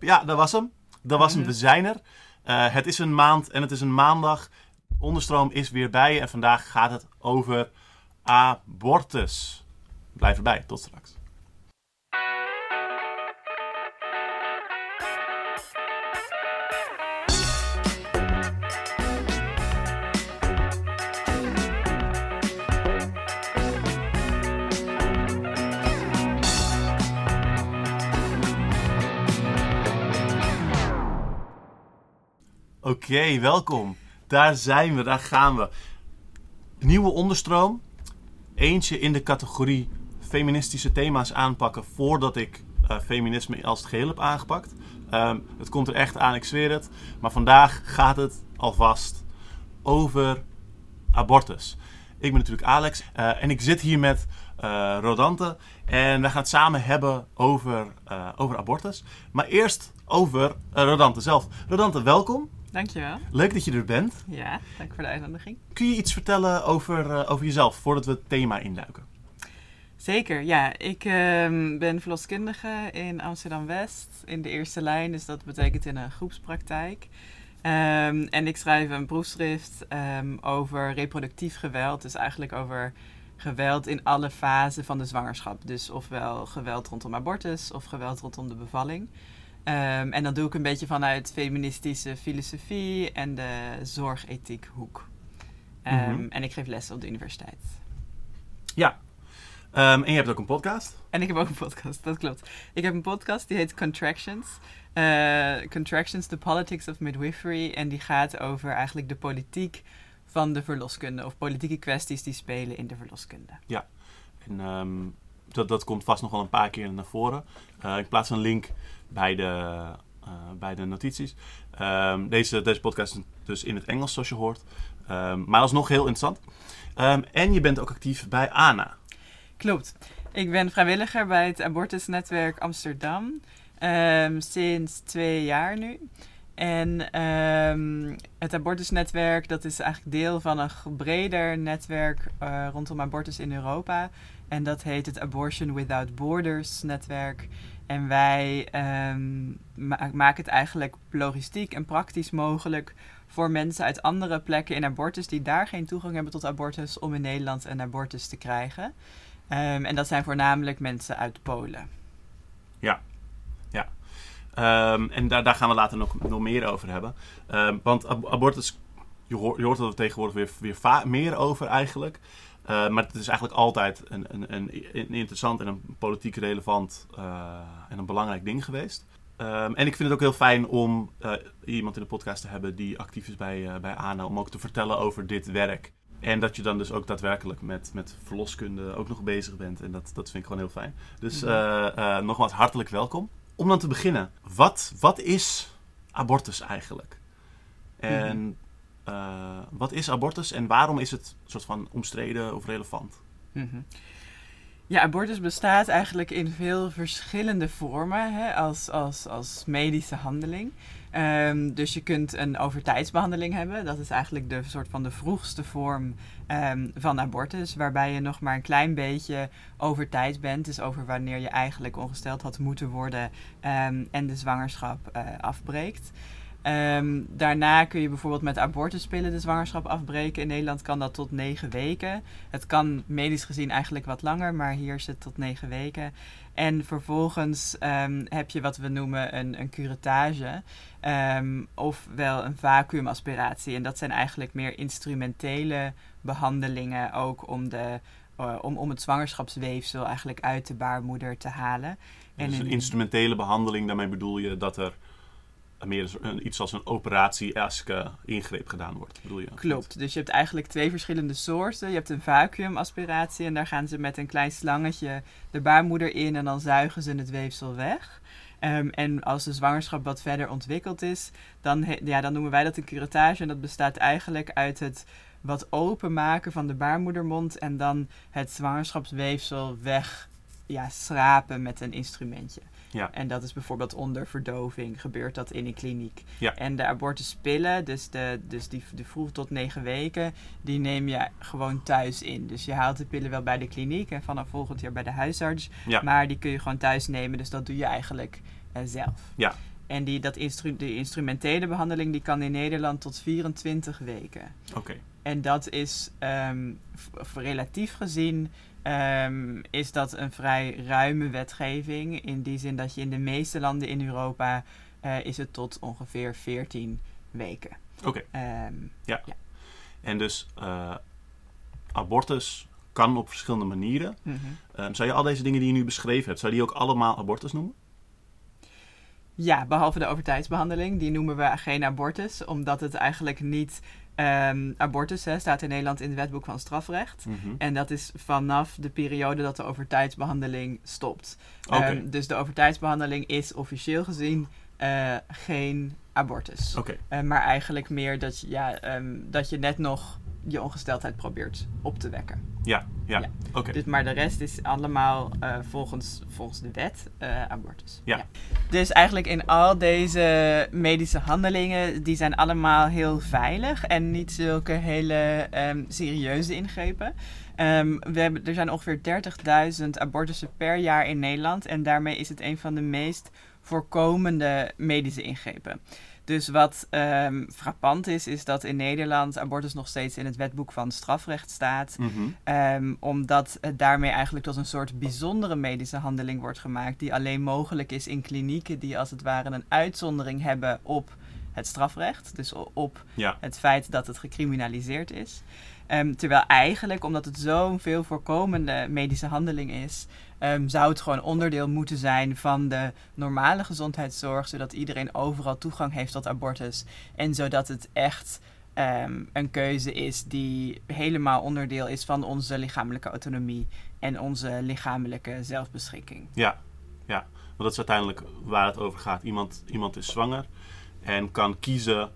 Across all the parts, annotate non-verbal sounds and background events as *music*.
Ja, dat was hem. Dat was hem. Mhm. We zijn er. Eh, het is een maand en het is een maandag. Onderstroom is weer bij je en vandaag gaat het over abortus. Blijf erbij. Tot straks. Oké, welkom. Daar zijn we, daar gaan we. Nieuwe onderstroom. Eentje in de categorie feministische thema's aanpakken voordat ik eh, feminisme als het geheel heb aangepakt. Ehm, het komt er echt aan, ik zweer het. Maar vandaag gaat het alvast over abortus. Ik ben natuurlijk Alex eh, en ik zit hier met eh, Rodante. En wij gaan het samen hebben over, over abortus. Maar eerst over Rodante zelf. Rodante, welkom. Dankjewel. Leuk dat je er bent. Ja, dank voor de uitnodiging. Kun je iets vertellen over, eh, over jezelf voordat we het thema induiken? Zeker, ja. Ik ehm, ben verloskundige in Amsterdam-West in de eerste lijn, dus dat betekent in een groepspraktijk. Ehm, en ik schrijf een proefschrift ehm, over reproductief geweld, dus eigenlijk over geweld in alle fasen van de zwangerschap. Dus ofwel geweld rondom abortus of geweld rondom de bevalling. Ehm, en dat doe ik een beetje vanuit feministische filosofie en de zorgethiek hoek. Ehm, Mhm. En ik geef lessen op de universiteit. Ja. Ehm, en je hebt ook een podcast. En ik heb ook een podcast, dat klopt. Ik heb een podcast die heet Contractions. Eh, Contractions, The Politics of Midwifery. En die gaat over eigenlijk de politiek van de verloskunde. Of politieke kwesties die spelen in de verloskunde. En ehm, dat, dat komt vast nog wel een paar keer naar voren. Eh, ik plaats een link bij de, eh, bij de notities. Ehm, deze, deze podcast is dus in het Engels, zoals je hoort. Ehm, maar alsnog heel interessant. Ehm, en je bent ook actief bij ANA. Klopt. Ik ben vrijwilliger bij het Abortusnetwerk Amsterdam. sinds twee jaar nu. En het abortusnetwerk dat is eigenlijk deel van een breder netwerk eh, rondom abortus in Europa. En dat heet het Abortion Without Borders netwerk. En wij ehm, ma- maken het eigenlijk logistiek en praktisch mogelijk voor mensen uit andere plekken in abortus die daar geen toegang hebben tot abortus om in Nederland een abortus te krijgen. Ehm, en dat zijn voornamelijk mensen uit Polen. Ehm, en daar, daar gaan we later nog, nog meer over hebben. Want ab- abortus, je, hoort je er tegenwoordig weer, weer meer over eigenlijk. Eh, maar het is eigenlijk altijd een, een, een, een interessant en een politiek relevant eh, en een belangrijk ding geweest. Ehm, en ik vind het ook heel fijn om eh, iemand in de podcast te hebben die actief is bij, bij ANA. Om ook te vertellen over dit werk. En dat je dan dus ook daadwerkelijk met, met verloskunde ook nog bezig bent. En dat, dat vind ik gewoon heel fijn. Dus Mhm. nogmaals hartelijk welkom. Om dan te beginnen, wat, wat is abortus eigenlijk? En eh, wat is abortus en waarom is het soort van omstreden of relevant? Mhm. Ja, abortus bestaat eigenlijk in veel verschillende vormen hè, als, als, als medische handeling. Ehm, dus je kunt een overtijdsbehandeling hebben. Dat is eigenlijk de soort van de vroegste vorm ehm, van abortus. Waarbij je nog maar een klein beetje over tijd bent. Dus over wanneer je eigenlijk ongesteld had moeten worden ehm, en de zwangerschap eh, afbreekt. Ehm, daarna kun je bijvoorbeeld met abortuspillen de zwangerschap afbreken. In Nederland kan dat tot negen weken. Het kan medisch gezien eigenlijk wat langer, maar hier is het tot negen weken. En vervolgens ehm, heb je wat we noemen een, een curettage, ehm, ofwel een vacuumaspiratie. En dat zijn eigenlijk meer instrumentele behandelingen, ook om, de, eh, om, om het zwangerschapsweefsel eigenlijk uit de baarmoeder te halen. dus een in- instrumentele behandeling, daarmee bedoel je dat er meer een, iets als een operatie-eske ingreep gedaan wordt, bedoel je? Klopt. Dus je hebt eigenlijk twee verschillende soorten. Je hebt een vacuumaspiratie en daar gaan ze met een klein slangetje de baarmoeder in en dan zuigen ze het weefsel weg. Ehm, en als de zwangerschap wat verder ontwikkeld is, dan, he- ja, dan noemen wij dat een curettage. En dat bestaat eigenlijk uit het wat openmaken van de baarmoedermond en dan het zwangerschapsweefsel weg ja, schrapen met een instrumentje. Ja. En dat is bijvoorbeeld onder verdoving, gebeurt dat in een kliniek. Ja. En de abortuspillen, dus, de, dus die de vroeg tot negen weken, die neem je gewoon thuis in. Dus je haalt de pillen wel bij de kliniek en vanaf volgend jaar bij de huisarts. Ja. Maar die kun je gewoon thuis nemen, dus dat doe je eigenlijk eh, zelf. Ja. En die, dat instru de instrumentele behandeling die kan in Nederland tot 24 weken. Oké. En dat is v- relatief gezien ehm, is dat een vrij ruime wetgeving. In die zin dat je in de meeste landen in Europa eh, is het tot ongeveer 14 weken. Oké. Ehm, En dus eh, abortus kan op verschillende manieren. mhm. Ehm, zou je al deze dingen die je nu beschreven hebt, zou je die ook allemaal abortus noemen? Ja, behalve de overtijdsbehandeling. Die noemen we geen abortus, omdat het eigenlijk niet... ehm, abortus hè, staat in Nederland in het wetboek van strafrecht. Mhm. En dat is vanaf de periode dat de overtijdsbehandeling stopt. Ehm, dus de overtijdsbehandeling is officieel gezien eh, geen abortus. Oké. Eh, maar eigenlijk meer dat je, ja, ehm, dat je net nog je ongesteldheid probeert op te wekken. Ja, ja. Ja. Oké. Dus, maar de rest is allemaal eh, volgens, volgens de wet eh, abortus. Ja. Dus eigenlijk in al deze medische handelingen, die zijn allemaal heel veilig en niet zulke hele ehm, serieuze ingrepen. Ehm, we hebben, er zijn ongeveer 30.000 abortussen per jaar in Nederland en daarmee is het een van de meest voorkomende medische ingrepen. Dus wat ehm, frappant is, is dat in Nederland abortus nog steeds in het wetboek van strafrecht staat. Mhm. Ehm, omdat het daarmee eigenlijk tot een soort bijzondere medische handeling wordt gemaakt. Die alleen mogelijk is in klinieken die als het ware een uitzondering hebben op het strafrecht. Dus op Ja. het feit dat het gecriminaliseerd is. Ehm, terwijl eigenlijk, omdat het zo'n veel voorkomende medische handeling is, ehm, zou het gewoon onderdeel moeten zijn van de normale gezondheidszorg, zodat iedereen overal toegang heeft tot abortus. En zodat het echt ehm, een keuze is die helemaal onderdeel is van onze lichamelijke autonomie en onze lichamelijke zelfbeschikking. Ja, ja. Want dat is uiteindelijk waar het over gaat. Iemand, iemand is zwanger en kan kiezen,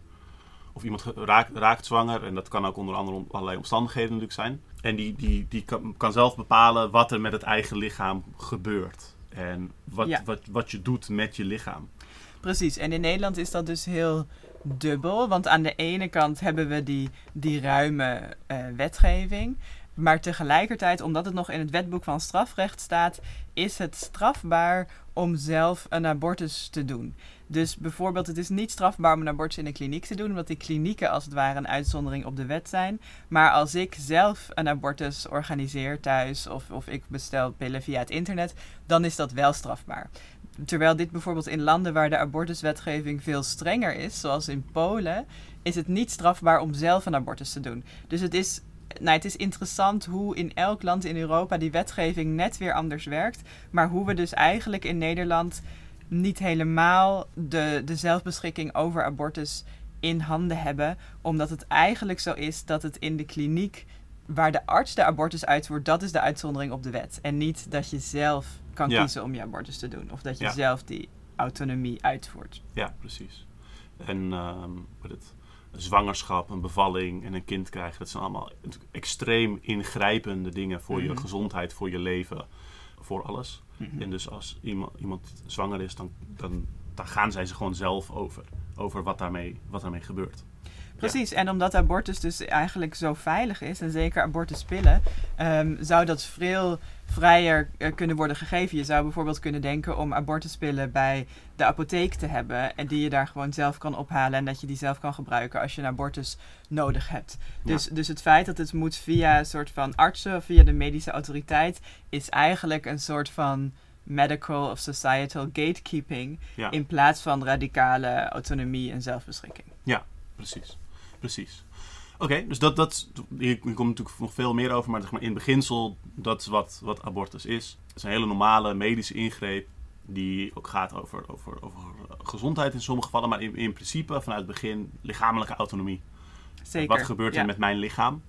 of iemand raakt, raakt zwanger, en dat kan ook onder andere allerlei omstandigheden natuurlijk zijn. En die, die, die kan, kan zelf bepalen wat er met het eigen lichaam gebeurt. En wat, Ja. wat, wat je doet met je lichaam. Precies, en in Nederland is dat dus heel dubbel. Want aan de ene kant hebben we die, die ruime eh, wetgeving. Maar tegelijkertijd, omdat het nog in het wetboek van strafrecht staat, is het strafbaar om zelf een abortus te doen. Dus bijvoorbeeld, het is niet strafbaar om een abortus in een kliniek te doen, omdat die klinieken als het ware een uitzondering op de wet zijn. Maar als ik zelf een abortus organiseer thuis of, of ik bestel pillen via het internet, dan is dat wel strafbaar. Terwijl dit bijvoorbeeld in landen waar de abortuswetgeving veel strenger is, zoals in Polen, is het niet strafbaar om zelf een abortus te doen. Dus het is, nou, het is interessant hoe in elk land in Europa die wetgeving net weer anders werkt. Maar hoe we dus eigenlijk in Nederland niet helemaal de, de zelfbeschikking over abortus in handen hebben. Omdat het eigenlijk zo is dat het in de kliniek waar de arts de abortus uitvoert, dat is de uitzondering op de wet. En niet dat je zelf kan Ja. kiezen om je abortus te doen. Of dat je Ja. zelf die autonomie uitvoert. Ja, precies. En ehm, wat het, een zwangerschap, een bevalling en een kind krijgen, dat zijn allemaal extreem ingrijpende dingen voor je Mhm. gezondheid, voor je leven, voor alles. En dus als iemand, iemand zwanger is, dan, dan, dan gaan zij ze gewoon zelf over. Over wat daarmee, wat daarmee gebeurt. Precies, en omdat abortus dus eigenlijk zo veilig is, en zeker abortuspillen, ehm, zou dat veel vrijer eh, kunnen worden gegeven. Je zou bijvoorbeeld kunnen denken om abortuspillen bij de apotheek te hebben en die je daar gewoon zelf kan ophalen en dat je die zelf kan gebruiken als je een abortus nodig hebt. Ja. Dus, dus het feit dat het moet via een soort van artsen of via de medische autoriteit is eigenlijk een soort van medical of societal gatekeeping Ja, in plaats van radicale autonomie en zelfbeschikking. precies. Precies. Oké, dus dat, dat, hier komt natuurlijk nog veel meer over, maar, zeg maar in beginsel, dat is wat, wat abortus is. Het is een hele normale medische ingreep die ook gaat over, over, over gezondheid in sommige gevallen, maar in, in principe vanuit het begin lichamelijke autonomie. Zeker. Wat gebeurt er met mijn lichaam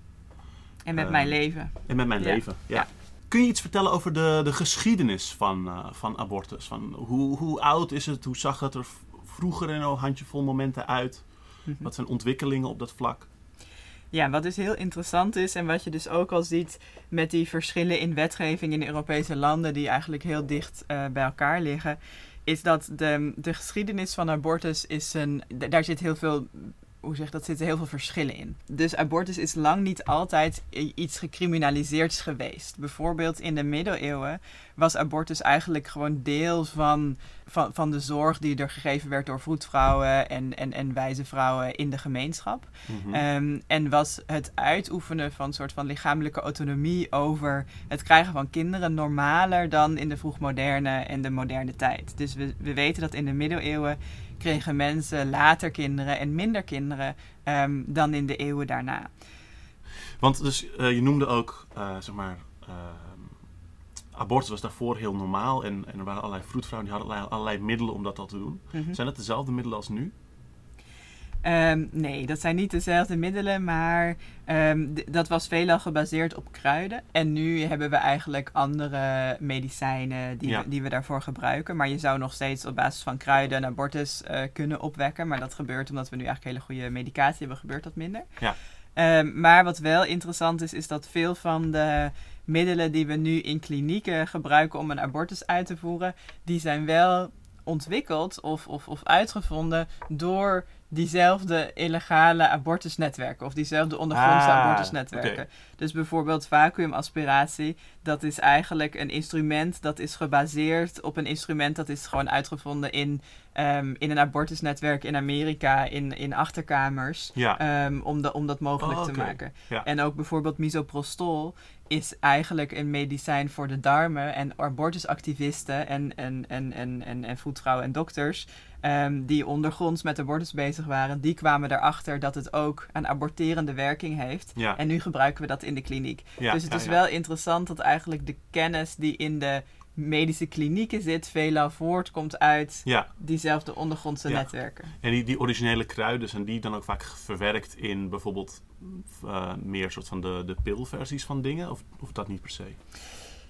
En met eh, mijn leven. en met mijn Ja. leven? Ja. Ja. Kun je iets vertellen over de, de geschiedenis van, eh, van abortus? Van hoe, hoe oud is het? Hoe zag het er vroeger in een handjevol momenten uit? Mhm. Wat zijn ontwikkelingen op dat vlak? Ja, wat dus heel interessant is en wat je dus ook al ziet met die verschillen in wetgeving in de Europese landen die eigenlijk heel dicht eh, bij elkaar liggen, is dat de, de geschiedenis van abortus is een, daar zit heel veel hoe zeg dat, zitten heel veel verschillen in. Dus abortus is lang niet altijd iets gecriminaliseerds geweest. Bijvoorbeeld in de middeleeuwen was abortus eigenlijk gewoon deel van, van, van de zorg die er gegeven werd door vroedvrouwen en, en, en wijze vrouwen in de gemeenschap. Mhm. Ehm, en was het uitoefenen van een soort van lichamelijke autonomie over het krijgen van kinderen normaler dan in de vroegmoderne en de moderne tijd. Dus we, we weten dat in de middeleeuwen kregen mensen later kinderen en minder kinderen ehm, dan in de eeuwen daarna. Want dus, eh, je noemde ook, eh, zeg maar, ehm, abortus was daarvoor heel normaal. En, en er waren allerlei vroedvrouwen die hadden allerlei, allerlei middelen om dat al te doen. Mhm. Zijn dat dezelfde middelen als nu? Ehm, nee, dat zijn niet dezelfde middelen, maar ehm, dat was veelal gebaseerd op kruiden. En nu hebben we eigenlijk andere medicijnen die, Ja. we, die we daarvoor gebruiken. Maar je zou nog steeds op basis van kruiden een abortus eh, kunnen opwekken. Maar dat gebeurt omdat we nu eigenlijk hele goede medicatie hebben, gebeurt dat minder. Ja. Ehm, maar wat wel interessant is, is dat veel van de middelen die we nu in klinieken gebruiken om een abortus uit te voeren, die zijn wel ontwikkeld of, of, of uitgevonden door diezelfde illegale abortusnetwerken of diezelfde ondergrondse Ah, abortusnetwerken. Dus bijvoorbeeld vacuumaspiratie, dat is eigenlijk een instrument dat is gebaseerd op een instrument dat is gewoon uitgevonden in, ehm, in een abortusnetwerk in Amerika, in, in achterkamers, Ja. ehm, om, de, om dat mogelijk Oh, te maken. Ja. En ook bijvoorbeeld misoprostol is eigenlijk een medicijn voor de darmen. En abortusactivisten en, en, en, en, en, en voetvrouwen en dokters ehm, die ondergronds met abortus bezig waren, die kwamen erachter dat het ook een aborterende werking heeft. ja. En nu gebruiken we dat in de kliniek. ja, dus het ja, is wel interessant dat eigenlijk de kennis die in de medische klinieken zit, veelal voortkomt uit Ja, diezelfde ondergrondse Ja. netwerken. en die, die originele kruiden zijn die dan ook vaak verwerkt in bijvoorbeeld eh, meer soort van de, de pilversies van dingen? Of, of dat niet per se?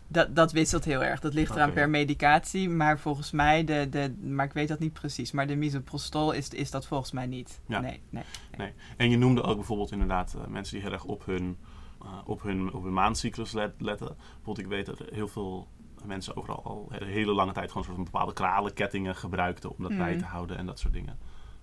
Dat, dat wisselt heel erg. Dat ligt eraan per medicatie. Maar volgens mij, de, de, maar ik weet dat niet precies. Maar de misoprostol is, is dat volgens mij niet. Ja. Nee, nee. Nee. En je noemde ook bijvoorbeeld inderdaad eh, mensen die heel erg op hun, eh, op hun, op hun maandcyclus let- letten. Bijvoorbeeld, ik weet dat er heel veel mensen overal al een hele lange tijd gewoon soort van bepaalde kralenkettingen gebruikten om dat Mhm. bij te houden en dat soort dingen.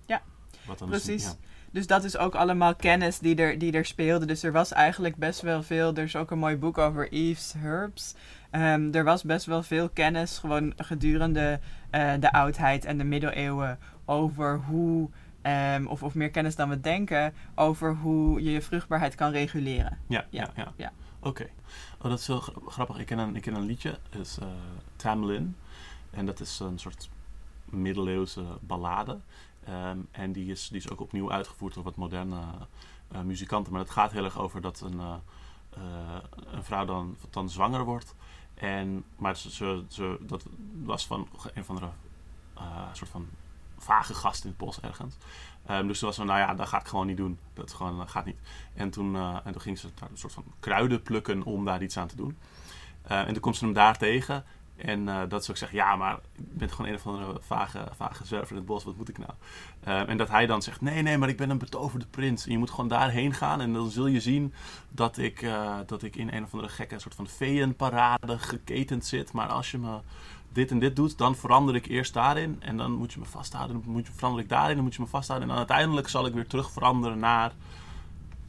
Ja, Wat dan precies. ja. Dus dat is ook allemaal kennis die er, die er speelde. Dus er was eigenlijk best wel veel. Er is ook een mooi boek over Eve's Herbs. Ehm, er was best wel veel kennis gewoon gedurende eh, de oudheid en de middeleeuwen over hoe. ehm, of, of meer kennis dan we denken over hoe je je vruchtbaarheid kan reguleren. Ja, Ja, ja, ja. Oké. Oh, dat is gra- grappig. Ik ken een, ik ken een liedje. Dat is eh, Tamlin. En dat is een soort middeleeuwse ballade. Ehm, en die is, die is ook opnieuw uitgevoerd door wat moderne eh, muzikanten. Maar het gaat heel erg over dat een, eh, een vrouw dan, dan zwanger wordt. En, maar ze, ze, dat was van een van de soort van vage gast in het bos ergens. Ehm, dus ze was van, nou ja, dat ga ik gewoon niet doen. Dat gewoon, dat gaat niet. En toen, eh, en toen ging ze daar een soort van kruiden plukken om daar iets aan te doen. Eh, en toen komt ze hem daar tegen. En eh, dat ze ook zegt, ja, maar ik ben gewoon een of andere vage, vage in het bos, wat moet ik nou? Eh, en dat hij dan zegt, nee, nee, maar ik ben een betoverde prins. En je moet gewoon daarheen gaan en dan zul je zien dat ik, eh, dat ik in een of andere gekke soort van feeënparade geketend zit. Maar als je me dit en dit doet, dan verander ik eerst daarin. En dan moet je me vasthouden, dan moet je, verander ik daarin, dan moet je me vasthouden. En dan uiteindelijk zal ik weer terug veranderen naar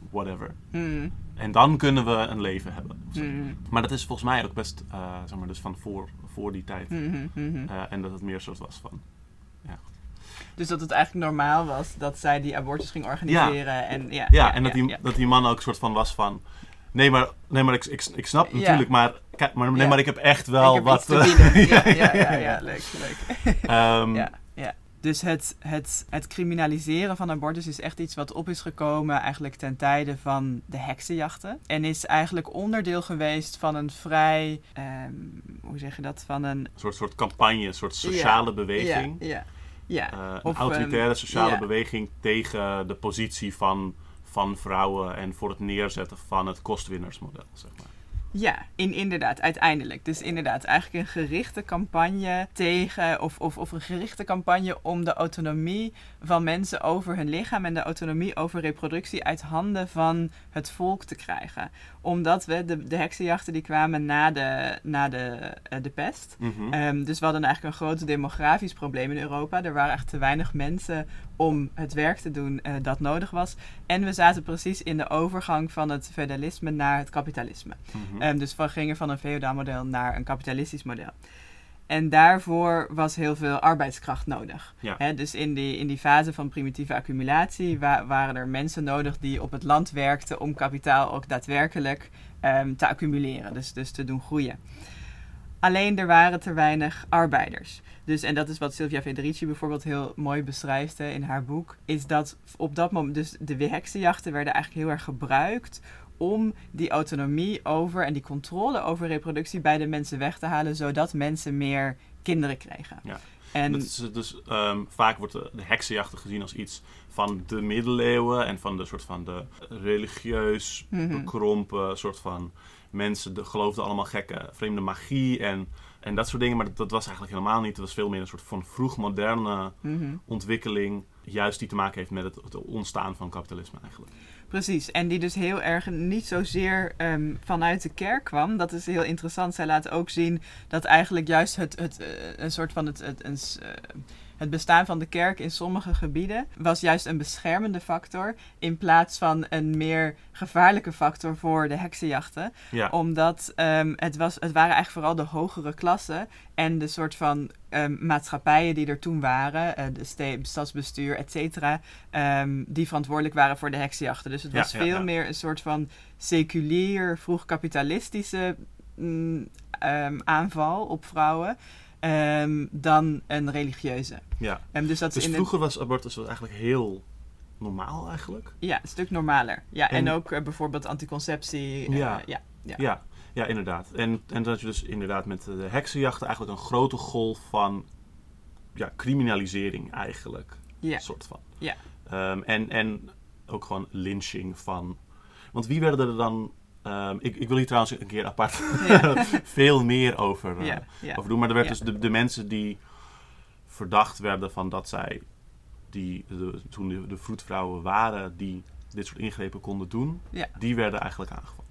whatever. Hmm, En dan kunnen we een leven hebben. hmm, Maar dat is volgens mij ook best, eh, zeg maar, dus van voor, voor die tijd. hmm. Eh, en dat het meer soort was van. Dus dat het eigenlijk normaal was dat zij die abortus ging organiseren. En, ja, Ja, en dat, die, ja. dat die man ook soort van was van. Nee, maar, nee, maar ik, ik, ik snap natuurlijk, maar, maar, nee, maar ik heb echt wel heb wat. *laughs* ja, ja, ja, ja, leuk, leuk. *laughs* ehm, Ja, ja. Dus het, het, het criminaliseren van abortus is echt iets wat op is gekomen eigenlijk ten tijde van de heksenjachten. En is eigenlijk onderdeel geweest van een vrij, ehm, hoe zeg je dat, van een... Een soort, soort campagne, een soort sociale beweging. Ja, ja, ja. Eh, een Of, autoritaire ehm, sociale beweging tegen de positie van, van vrouwen en voor het neerzetten van het kostwinnersmodel, zeg maar. Ja, in, inderdaad, uiteindelijk. Dus inderdaad, eigenlijk een gerichte campagne tegen, of, of, of een gerichte campagne om de autonomie van mensen over hun lichaam en de autonomie over reproductie uit handen van het volk te krijgen. Omdat we, de, de heksenjachten die kwamen na de, na de, uh, de pest. Mhm. Ehm, dus we hadden eigenlijk een groot demografisch probleem in Europa. Er waren echt te weinig mensen om het werk te doen eh, dat nodig was. En we zaten precies in de overgang van het feudalisme naar het kapitalisme. Mhm. Ehm, dus we gingen van een feodaal model naar een kapitalistisch model. En daarvoor was heel veel arbeidskracht nodig. Ja. Dus in die, in die fase van primitieve accumulatie wa- waren er mensen nodig die op het land werkten om kapitaal ook daadwerkelijk ehm, te accumuleren, dus, dus te doen groeien. Alleen er waren te weinig arbeiders. Dus, en dat is wat Sylvia Federici bijvoorbeeld heel mooi beschrijft hè, in haar boek, is dat op dat moment, dus de heksenjachten werden eigenlijk heel erg gebruikt om die autonomie over en die controle over reproductie bij de mensen weg te halen, zodat mensen meer kinderen kregen. Ja. En Dat is, dus ehm, vaak wordt de, heksenjachten gezien als iets van de middeleeuwen en van de soort van de religieus Mhm. bekrompen soort van mensen de, geloofden allemaal gekke vreemde magie en, en dat soort dingen. Maar dat, dat was eigenlijk helemaal niet. Het was veel meer een soort van vroegmoderne Mhm. ontwikkeling, juist die te maken heeft met het, het ontstaan van kapitalisme eigenlijk. Precies, en die dus heel erg niet zozeer ehm, vanuit de kerk kwam. Dat is heel interessant. Zij laten ook zien dat eigenlijk juist het, het, eh, een soort van het, het, een eh, het bestaan van de kerk in sommige gebieden was juist een beschermende factor in plaats van een meer gevaarlijke factor voor de heksenjachten. Ja, Omdat ehm, het, was, het waren eigenlijk vooral de hogere klassen en de soort van ehm, maatschappijen die er toen waren, eh, de ste- stadsbestuur, et cetera, ehm, die verantwoordelijk waren voor de heksenjachten. Dus het was ja, veel ja. meer een soort van seculier, vroeg kapitalistische mm, aanval op vrouwen. Ehm, dan een religieuze. ja. Ehm, dus dat Dus in de- vroeger was abortus was eigenlijk heel normaal eigenlijk. ja, een stuk normaler. Ja, en, En- ook eh, bijvoorbeeld anticonceptie. eh, Ja. ja, ja. Ja, ja inderdaad. En, en dat je dus inderdaad met de heksenjachten eigenlijk een grote golf van ja, criminalisering eigenlijk. Ja. soort van. Ja. Ehm, en, en ook gewoon lynching van... Want wie werden er dan... ehm, ik, ik wil hier trouwens een keer apart *laughs* Ja. *laughs* veel meer over, eh, Ja, ja. over doen. Maar er werd dus de, de mensen die verdacht werden van dat zij... Die, de, toen de, de vroedvrouwen waren die dit soort ingrepen konden doen... Die werden eigenlijk aangevallen.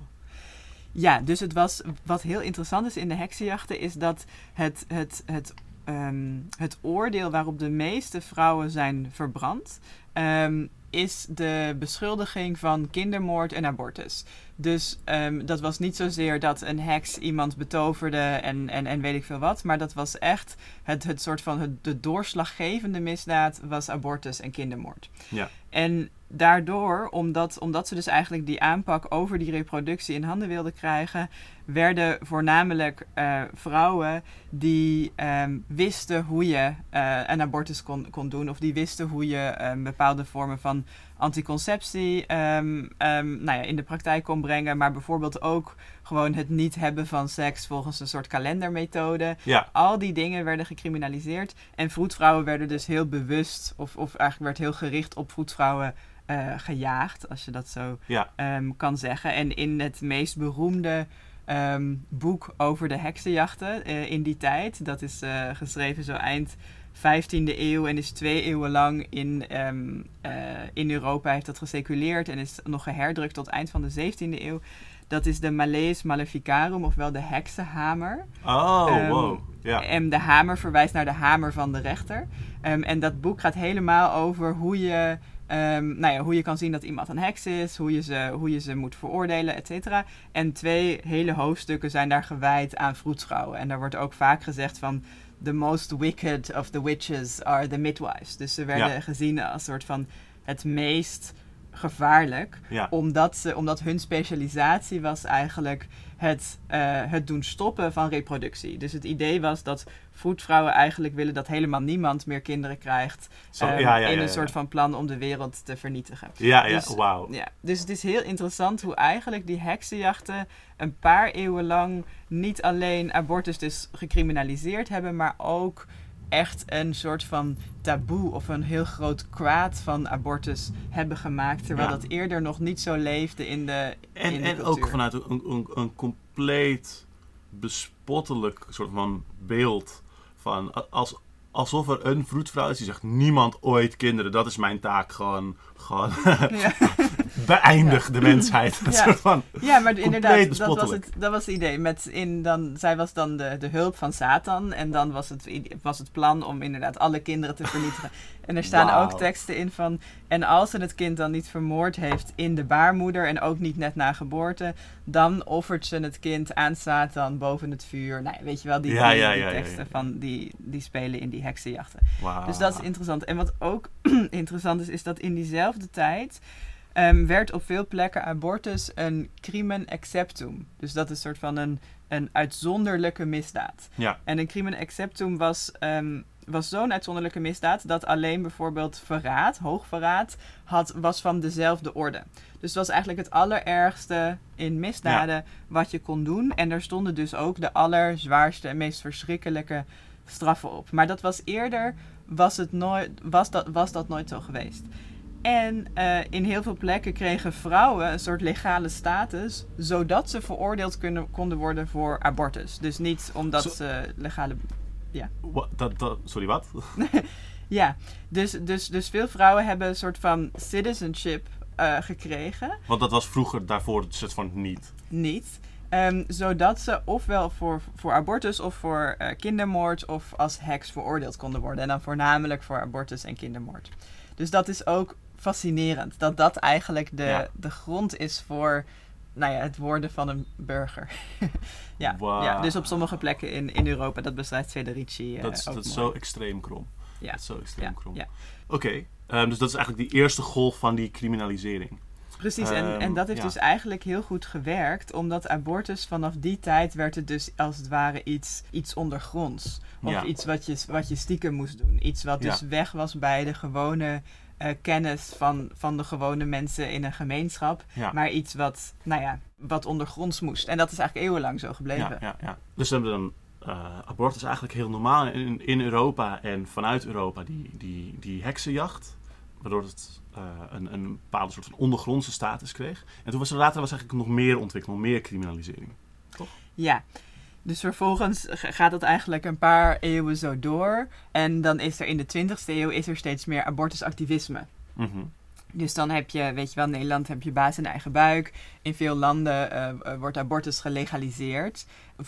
Ja, dus het was, wat heel interessant is in de heksenjachten, is dat het, het, het, ehm, het oordeel waarop de meeste vrouwen zijn verbrand, ehm, is de beschuldiging van kindermoord en abortus. Dus ehm, dat was niet zozeer dat een heks iemand betoverde en, en, en weet ik veel wat, maar dat was echt het, het soort van het, de doorslaggevende misdaad was abortus en kindermoord. Ja. En daardoor, omdat, omdat ze dus eigenlijk die aanpak over die reproductie in handen wilden krijgen, werden voornamelijk eh, vrouwen die ehm, wisten hoe je eh, een abortus kon, kon doen, of die wisten hoe je ehm, bepaalde vormen van anticonceptie ehm, nou ja, in de praktijk kon brengen, maar bijvoorbeeld ook gewoon het niet hebben van seks volgens een soort kalendermethode. Ja, Al die dingen werden gecriminaliseerd. En vroedvrouwen werden dus heel bewust, of, of eigenlijk werd heel gericht op vroedvrouwen eh, gejaagd, als je dat zo ja, kan zeggen. En in het meest beroemde ehm, boek over de heksenjachten eh, in die tijd, dat is eh, geschreven zo eind 15e eeuw en is twee eeuwen lang in, ehm, eh, in Europa heeft dat geseculeerd en is nog geherdrukt tot eind van de 17e eeuw. Dat is de Malleus Maleficarum, ofwel de heksenhamer. Oh, Ehm, wow. Ja. En de hamer verwijst naar de hamer van de rechter. En dat boek gaat helemaal over hoe je, ehm, nou ja, hoe je kan zien dat iemand een heks is, hoe je ze, hoe je ze moet veroordelen, et cetera. En twee hele hoofdstukken zijn daar gewijd aan vroedvrouwen. En daar wordt ook vaak gezegd van... The most wicked of the witches are the midwives. Dus ze werden Ja. gezien als soort van het meest gevaarlijk ja. omdat, ze, omdat hun specialisatie was eigenlijk het, eh, het doen stoppen van reproductie. Dus het idee was dat vroedvrouwen eigenlijk willen dat helemaal niemand meer kinderen krijgt. Zo, ehm, ja, ja, in ja, een ja. soort van plan om de wereld te vernietigen. Ja, ja, Dus- wauw. Ja, dus het is heel interessant hoe eigenlijk die heksenjachten een paar eeuwen lang niet alleen abortus dus gecriminaliseerd hebben, maar ook echt een soort van taboe of een heel groot kwaad van abortus hebben gemaakt. Terwijl Ja. dat eerder nog niet zo leefde in de, En, in de en ook vanuit een, een, een compleet bespottelijk soort van beeld van als, alsof er een vroedvrouw is die zegt niemand ooit kinderen, dat is mijn taak gewoon, gewoon *laughs* Ja. *laughs* beëindig de mensheid. Ja. van, Ja, maar inderdaad, dat was, het, dat was het idee. Met in dan, zij was dan de, de hulp van Satan. En dan was het, was het plan om inderdaad alle kinderen te vernietigen. En er staan ook teksten in van... En als ze het kind dan niet vermoord heeft in de baarmoeder... en ook niet net na geboorte... dan offert ze het kind aan Satan boven het vuur. Nou, weet je wel, die, Ja, die, teksten. Van die, die spelen in die heksenjachten. Dus dat is interessant. En wat ook *clears throat* interessant is, is dat in diezelfde tijd ehm, werd op veel plekken abortus een crimen exceptum. Dus dat is een soort van een, een uitzonderlijke misdaad. Ja, En een crimen exceptum was, ehm, was zo'n uitzonderlijke misdaad dat alleen bijvoorbeeld verraad, hoogverraad, had, was van dezelfde orde. Dus het was eigenlijk het allerergste in misdaden wat je kon doen. En er stonden dus ook de allerzwaarste en meest verschrikkelijke straffen op. Maar dat was eerder, was, het nooit, was, dat, was dat nooit zo geweest. En eh, in heel veel plekken kregen vrouwen een soort legale status, zodat ze veroordeeld kunnen, konden worden voor abortus. Dus niet omdat ze legale. Dat, sorry, wat? *laughs* Ja, dus, dus, dus veel vrouwen hebben een soort van citizenship eh, gekregen. Want dat was vroeger daarvoor het soort van niet. Niet. Ehm, zodat ze ofwel voor, voor abortus of voor eh, kindermoord of als heks veroordeeld konden worden. En dan voornamelijk voor abortus en kindermoord. Dus dat is ook fascinerend. Dat dat eigenlijk de, Ja. de grond is voor nou ja, het worden van een burger. *laughs* ja, ja, dus op sommige plekken in, in Europa, dat beschrijft Federici eh, dat is, ook dat is zo extreem krom. Ja. Dat is zo extreem Ja, krom. ja. Oké, ehm, dus dat is eigenlijk die eerste golf van die criminalisering. Precies, en, en Ehm, dat heeft dus eigenlijk heel goed gewerkt, omdat abortus vanaf die tijd werd het dus als het ware iets, iets ondergronds. Of iets wat je, wat je stiekem moest doen. Iets wat dus weg was bij de gewone eh, kennis van, van de gewone mensen in een gemeenschap. Ja. Maar iets wat, nou ja, wat ondergronds moest. En dat is eigenlijk eeuwenlang zo gebleven. Ja, ja, ja. Dus we hebben dan eh, abortus eigenlijk heel normaal in, in Europa en vanuit Europa die, die, die heksenjacht. Waardoor het eh, een, een bepaalde soort van ondergrondse status kreeg. En toen was er later was eigenlijk nog meer ontwikkeld, nog meer criminalisering. Ja. Dus vervolgens gaat dat eigenlijk een paar eeuwen zo door. En dan is er in de 20e eeuw is er steeds meer abortusactivisme. Mhm. Dus dan heb je, weet je wel, in Nederland heb je baas in eigen buik. In veel landen eh, eh, wordt abortus gelegaliseerd.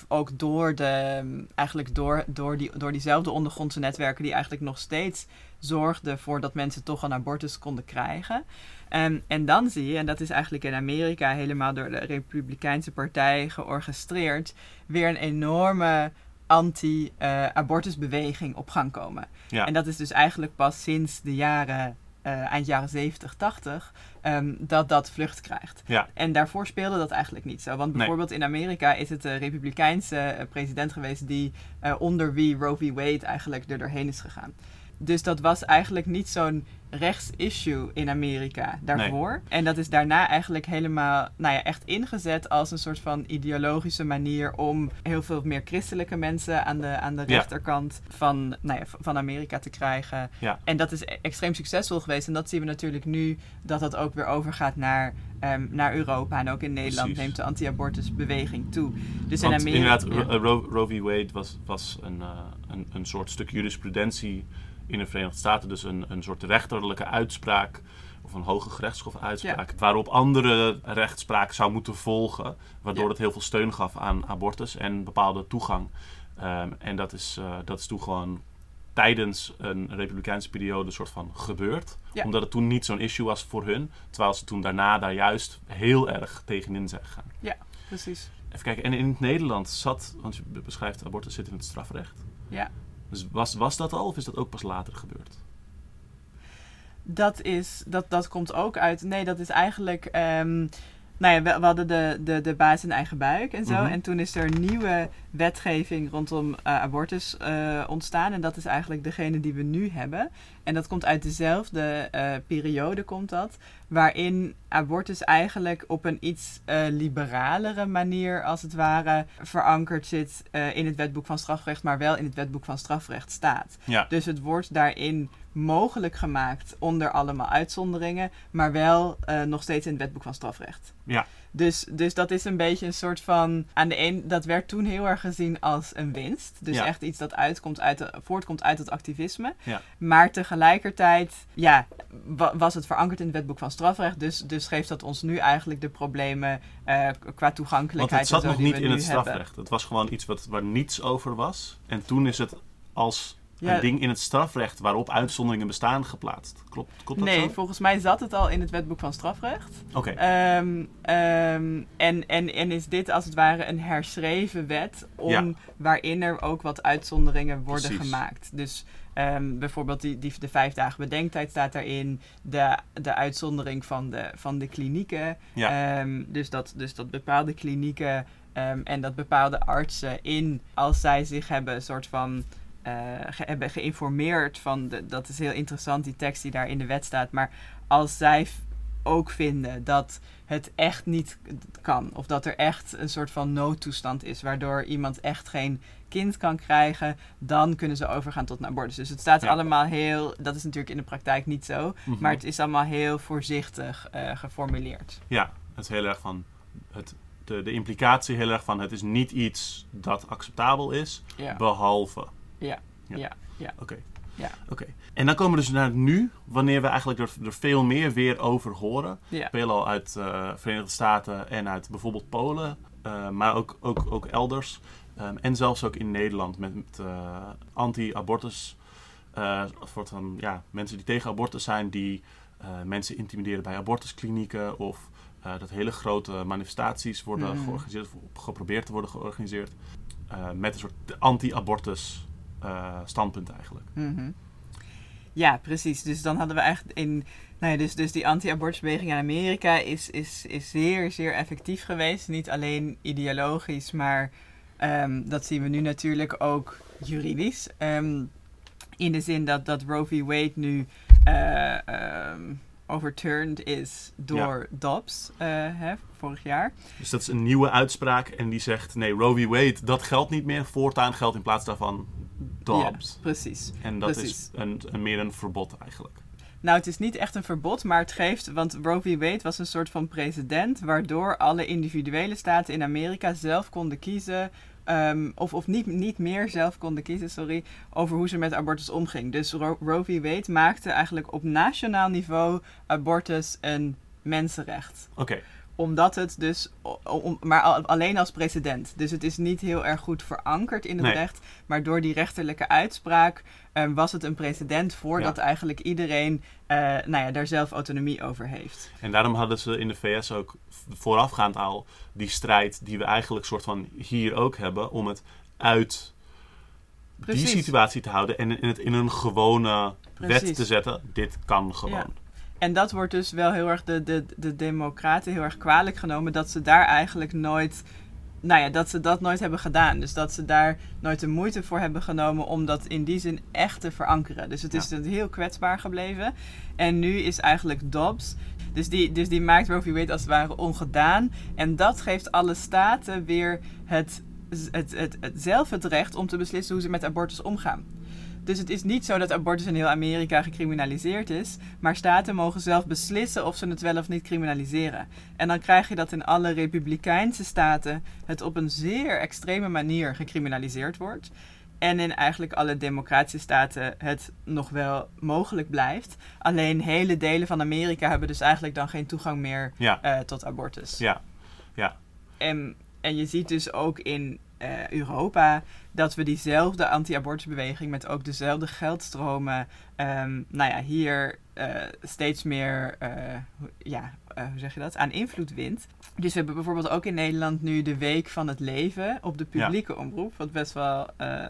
Ook door, de, eigenlijk door, door, die, door diezelfde ondergrondse netwerken die eigenlijk nog steeds zorgden voor dat mensen toch een abortus konden krijgen. En, en dan zie je, en dat is eigenlijk in Amerika helemaal door de Republikeinse Partij georchestreerd, weer een enorme anti-abortusbeweging op gang komen. Ja. En dat is dus eigenlijk pas sinds de jaren, eh, eind jaren 70, 80, ehm, dat dat vlucht krijgt. Ja. En daarvoor speelde dat eigenlijk niet zo. Want Nee. bijvoorbeeld in Amerika is het de republikeinse eh, president geweest die eh, onder wie Roe v. Wade eigenlijk er doorheen is gegaan. Dus dat was eigenlijk niet zo'n rechtsissue in Amerika daarvoor. En dat is daarna eigenlijk helemaal, nou ja, echt ingezet als een soort van ideologische manier om heel veel meer christelijke mensen aan de, aan de Ja. rechterkant van, nou ja, van Amerika te krijgen. Ja. En dat is e- extreem succesvol geweest. En dat zien we natuurlijk nu dat dat ook weer overgaat naar, ehm, naar Europa. En ook in Nederland Precies. neemt de anti-abortusbeweging toe. Dus Want in Amerika. inderdaad, ja. Roe v. Wade was, was een, eh, een, een soort stuk jurisprudentie in de Verenigde Staten. Dus een, een soort rechterlijke uitspraak, of een hoge gerechtshof uitspraak, waarop andere rechtspraak zou moeten volgen. Waardoor Ja. het heel veel steun gaf aan abortus en bepaalde toegang. Ehm, en dat is, eh, dat is toen gewoon tijdens een republikeinse periode soort van gebeurd. Ja. Omdat het toen niet zo'n issue was voor hun. Terwijl ze toen daarna daar juist heel erg tegenin zijn gegaan. Precies. Even kijken, en in het Nederland zat, want je be- beschrijft abortus zit in het strafrecht. Ja. Dus was, was dat al of is dat ook pas later gebeurd? Dat, is, dat, dat komt ook uit. Nee, dat is eigenlijk. ehm, nou ja, we, we hadden de, de, de baas in eigen buik en zo. Mhm. En toen is er nieuwe wetgeving rondom eh, abortus eh, ontstaan. En dat is eigenlijk degene die we nu hebben. En dat komt uit dezelfde eh, periode, komt dat. Waarin abortus eigenlijk op een iets eh, liberalere manier, als het ware, verankerd zit eh, in het wetboek van strafrecht, maar wel in het wetboek van strafrecht staat. Ja. Dus het wordt daarin mogelijk gemaakt onder allemaal uitzonderingen, maar wel nog steeds in het wetboek van strafrecht. Ja. Dus, dus dat is een beetje een soort van. Aan de een, dat werd toen heel erg gezien als een winst. Dus Ja. echt iets dat uitkomt uit de, voortkomt uit het activisme. Ja. Maar tegelijkertijd, ja, wa- was het verankerd in het wetboek van strafrecht. Dus, dus geeft dat ons nu eigenlijk de problemen eh, qua Want toegankelijkheid. het zat en zo nog niet in het hebben. strafrecht. Het was gewoon iets wat, waar niets over was. En toen is het als Ja. een ding in het strafrecht waarop uitzonderingen bestaan geplaatst. Klopt, klopt dat Nee, zo? volgens mij zat het al in het wetboek van strafrecht. Oké, Ehm, ehm, en, en, en is dit als het ware een herschreven wet om, Ja. waarin er ook wat uitzonderingen worden Precies. gemaakt. Dus ehm, bijvoorbeeld die, die, de vijf dagen bedenktijd staat daarin, de, de uitzondering van de, van de klinieken. Ja. Dus, dat, dus dat bepaalde klinieken en dat bepaalde artsen in, als zij zich hebben een soort van ge- hebben geïnformeerd van, de, dat is heel interessant, die tekst die daar in de wet staat, maar als zij ook vinden dat het echt niet kan, of dat er echt een soort van noodtoestand is, waardoor iemand echt geen kind kan krijgen, dan kunnen ze overgaan tot een abortus. Dus het staat Ja. allemaal heel, dat is natuurlijk in de praktijk niet zo, Mhm. maar het is allemaal heel voorzichtig eh, geformuleerd. Ja, het is heel erg van... Het, de, de implicatie heel erg van het is niet iets dat acceptabel is, Ja. behalve. Ja, Ja. ja, ja. Oké. Ja. Oké. En dan komen we dus naar het nu, wanneer we eigenlijk er, er veel meer weer over horen. ja. Veelal uit de Verenigde Staten en uit bijvoorbeeld Polen, eh, maar ook, ook, ook elders. Ehm, en zelfs ook in Nederland met, met eh, anti-abortus. eh, soort van ja, mensen die tegen abortus zijn, die eh, mensen intimideren bij abortusklinieken. Of eh, dat hele grote manifestaties worden Mhm. georganiseerd, of geprobeerd te worden georganiseerd. eh, met een soort anti-abortus eh, standpunt eigenlijk. Mhm. Ja, precies. Dus dan hadden we eigenlijk in. Nou ja, dus, dus die anti-abortusbeweging in Amerika is, is, is zeer, zeer effectief geweest. Niet alleen ideologisch, maar ehm, dat zien we nu natuurlijk ook juridisch. Ehm, in de zin dat, dat Roe v. Wade nu eh, ehm, overturned is door Dobbs eh, hè, vorig jaar. Dus dat is een nieuwe uitspraak en die zegt: nee, Roe v. Wade, dat geldt niet meer. Voortaan geldt in plaats daarvan Dobbs. Ja, precies. En dat precies. is een, een, meer een verbod eigenlijk. Nou, het is niet echt een verbod, maar het geeft, want Roe v. Wade was een soort van precedent waardoor alle individuele staten in Amerika zelf konden kiezen, ehm, of, of niet, niet meer zelf konden kiezen, sorry, over hoe ze met abortus omging. Dus Ro- Roe v. Wade maakte eigenlijk op nationaal niveau abortus een mensenrecht Oké, omdat het dus, om, maar al- alleen als precedent. Dus het is niet heel erg goed verankerd in het Nee. recht. Maar door die rechterlijke uitspraak ehm, was het een precedent voordat Ja. eigenlijk iedereen eh, nou ja, daar zelf autonomie over heeft. en daarom hadden ze in de VS ook voorafgaand al die strijd die we eigenlijk soort van hier ook hebben om het uit Precies. die situatie te houden en in het in een gewone wet te zetten. Dit kan gewoon. Ja. En dat wordt dus wel heel erg de, de, de democraten heel erg kwalijk genomen dat ze daar eigenlijk nooit, nou ja, dat ze dat nooit hebben gedaan. Dus dat ze daar nooit de moeite voor hebben genomen om dat in die zin echt te verankeren. Dus het is dus heel kwetsbaar gebleven. En nu is eigenlijk Dobbs, dus die, dus die maakt Roe v. Wade als het ware ongedaan. En dat geeft alle staten weer het, het, het, het, zelf het recht om te beslissen hoe ze met abortus omgaan. Dus het is niet zo dat abortus in heel Amerika gecriminaliseerd is, maar staten mogen zelf beslissen of ze het wel of niet criminaliseren. En dan krijg je dat in alle republikeinse staten het op een zeer extreme manier gecriminaliseerd wordt. En in eigenlijk alle democratische staten het nog wel mogelijk blijft. Alleen hele delen van Amerika hebben dus eigenlijk dan geen toegang meer Ja, eh, tot abortus. ja, En, en je ziet dus ook in eh, Europa dat we diezelfde anti-abortusbeweging met ook dezelfde geldstromen, ehm, nou ja, hier eh, steeds meer, eh, hoe- ja, hoe zeg je dat, aan invloed wint. Dus we hebben bijvoorbeeld ook in Nederland nu de Week van het Leven op de publieke omroep, wat best wel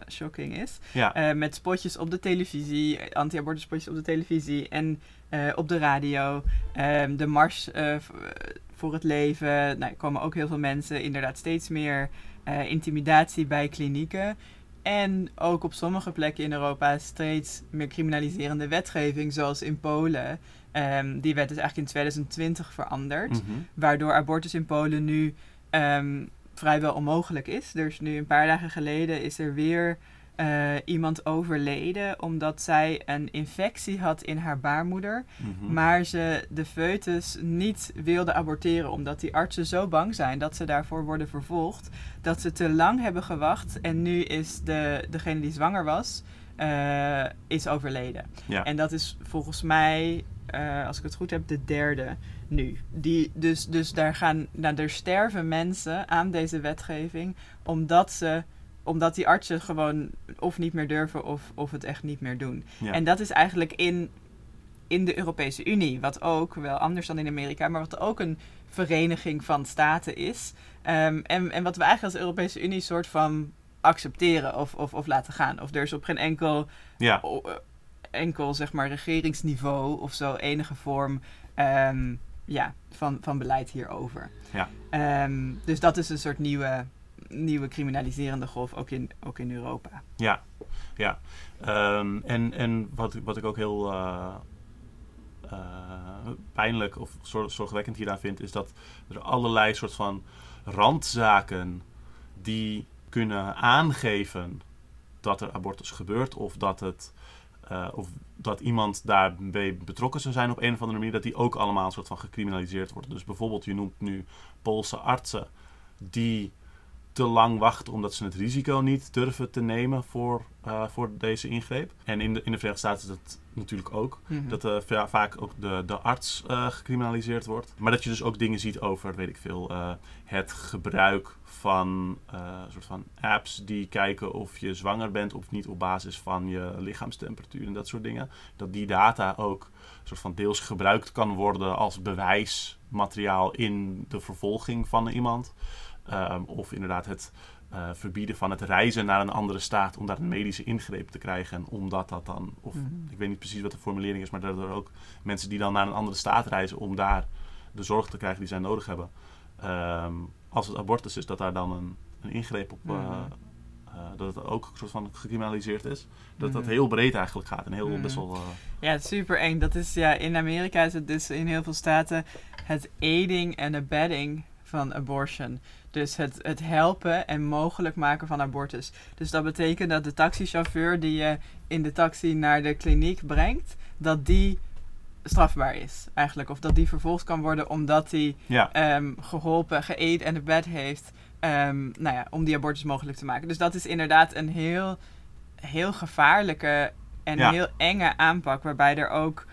shocking is. ja. Met spotjes op de televisie, anti-abortus spotjes op de televisie en op de radio. Ehm, de Mars voor het Leven. Nou, er komen ook heel veel mensen, inderdaad steeds meer eh, intimidatie bij klinieken. En ook op sommige plekken in Europa steeds meer criminaliserende wetgeving, zoals in Polen. Ehm, die wet is eigenlijk in 2020 veranderd. Mhm. Waardoor abortus in Polen nu ehm, vrijwel onmogelijk is. Dus nu een paar dagen geleden is er weer eh, iemand overleden omdat zij een infectie had in haar baarmoeder. Mhm. Maar ze de foetus niet wilde aborteren omdat die artsen zo bang zijn dat ze daarvoor worden vervolgd. Dat ze te lang hebben gewacht en nu is de, degene die zwanger was, eh, is overleden. Ja. En dat is volgens mij, eh, als ik het goed heb, de derde nu. Die, dus, dus daar gaan, nou, er sterven mensen aan deze wetgeving omdat ze omdat die artsen gewoon of niet meer durven of, of het echt niet meer doen. Ja. En dat is eigenlijk in, in de Europese Unie, wat ook wel anders dan in Amerika, maar wat ook een vereniging van staten is. Ehm, en, en wat we eigenlijk als Europese Unie soort van accepteren of, of, of laten gaan. Of er is op geen enkel, ja. o- eh, enkel zeg maar, regeringsniveau of zo enige vorm ehm, ja, van, van beleid hierover. Ja. Ehm, dus dat is een soort nieuwe, nieuwe criminaliserende golf, ook in, ook in Europa. Ja, ja. Ehm, en en wat, wat ik ook heel eh, eh, pijnlijk of zor- zorgwekkend hieraan vind, is dat er allerlei soort van randzaken die kunnen aangeven dat er abortus gebeurt of dat het eh, of dat iemand daarbij betrokken zou zijn op een of andere manier, dat die ook allemaal een soort van gecriminaliseerd worden. Dus bijvoorbeeld, je noemt nu Poolse artsen die te lang wachten omdat ze het risico niet durven te nemen voor, eh, voor deze ingreep. En in de, in de Verenigde Staten is dat natuurlijk ook. Mhm. Dat eh, va- vaak ook de, de arts eh, gecriminaliseerd wordt. Maar dat je dus ook dingen ziet over, weet ik veel, het gebruik van soort van apps die kijken of je zwanger bent of niet op basis van je lichaamstemperatuur en dat soort dingen. Dat die data ook soort van deels gebruikt kan worden als bewijsmateriaal in de vervolging van iemand. Ehm, of inderdaad het eh, verbieden van het reizen naar een andere staat om daar een medische ingreep te krijgen. Omdat dat dan, of Mhm. ik weet niet precies wat de formulering is, maar dat er ook mensen die dan naar een andere staat reizen om daar de zorg te krijgen die zij nodig hebben. Ehm, als het abortus is, dat daar dan een, een ingreep op. eh, Mhm. eh, dat het ook een soort van gecriminaliseerd is. Dat dat Mhm. heel breed eigenlijk gaat en heel best wel. eh, Ja, super eng. Dat is ja, in Amerika is het dus in heel veel staten het aiding en abetting van abortion. Dus het, het helpen en mogelijk maken van abortus. Dus dat betekent dat de taxichauffeur die je in de taxi naar de kliniek brengt, dat die strafbaar is eigenlijk. Of dat die vervolgd kan worden omdat hij ja, ehm, geholpen, geëd en abet heeft. ehm, nou ja, om die abortus mogelijk te maken. Dus dat is inderdaad een heel, heel gevaarlijke en Ja. heel enge aanpak. Waarbij er ook.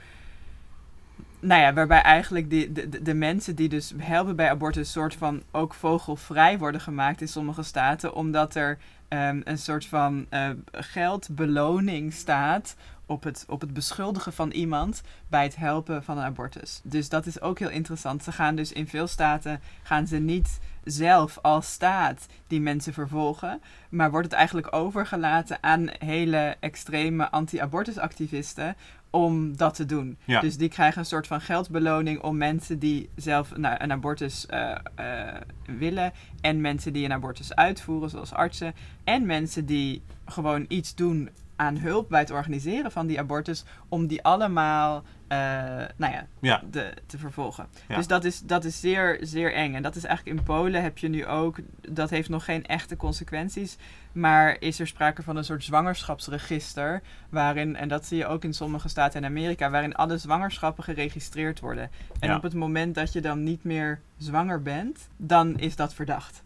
Nou ja, waarbij eigenlijk die, de, de, mensen die dus helpen bij abortus, soort van ook vogelvrij worden gemaakt in sommige staten. Omdat er ehm, een soort van eh, geldbeloning staat op het, op het beschuldigen van iemand bij het helpen van een abortus. Dus dat is ook heel interessant. Ze gaan dus in veel staten gaan ze niet zelf als staat die mensen vervolgen, maar wordt het eigenlijk overgelaten aan hele extreme anti-abortusactivisten om dat te doen. Ja. Dus die krijgen een soort van geldbeloning om mensen die zelf nou, een abortus eh, eh, willen en mensen die een abortus uitvoeren, zoals artsen, en mensen die gewoon iets doen aan hulp bij het organiseren van die abortus, om die allemaal eh, nou ja, ja, de, te vervolgen. Ja. Dus dat is, dat is zeer, zeer eng. En dat is eigenlijk in Polen heb je nu ook, dat heeft nog geen echte consequenties, maar is er sprake van een soort zwangerschapsregister, waarin, en dat zie je ook in sommige staten in Amerika, waarin alle zwangerschappen geregistreerd worden. En Ja. op het moment dat je dan niet meer zwanger bent, dan is dat verdacht.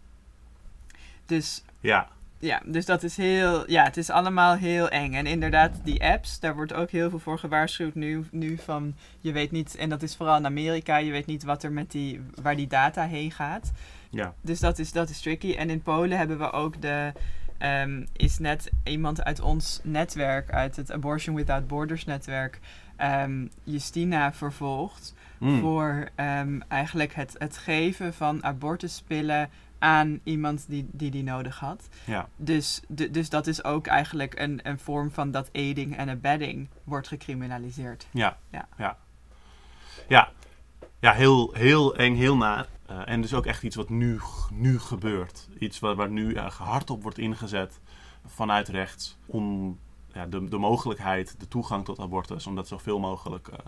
Dus ja, ja, dus dat is heel, ja, het is allemaal heel eng. En inderdaad, die apps, daar wordt ook heel veel voor gewaarschuwd nu, nu van, je weet niet, en dat is vooral in Amerika, je weet niet wat er met die, waar die data heen gaat. ja, Dus dat is, dat is tricky. En in Polen hebben we ook de, ehm, is net iemand uit ons netwerk, uit het Abortion Without Borders netwerk, ehm, Justina vervolgd Mm. voor ehm, eigenlijk het, het geven van abortuspillen aan iemand die die, die nodig had. ja, Dus, dus dat is ook eigenlijk een, een vorm van dat aiding en abetting wordt gecriminaliseerd. ja, Ja. ja. Ja, ja heel, heel eng, heel naar. Eh, en dus ook echt iets wat nu, nu gebeurt. Iets waar, waar nu uh, hard op wordt ingezet vanuit rechts om ja, de, de mogelijkheid, de toegang tot abortus, om dat zoveel mogelijk eh,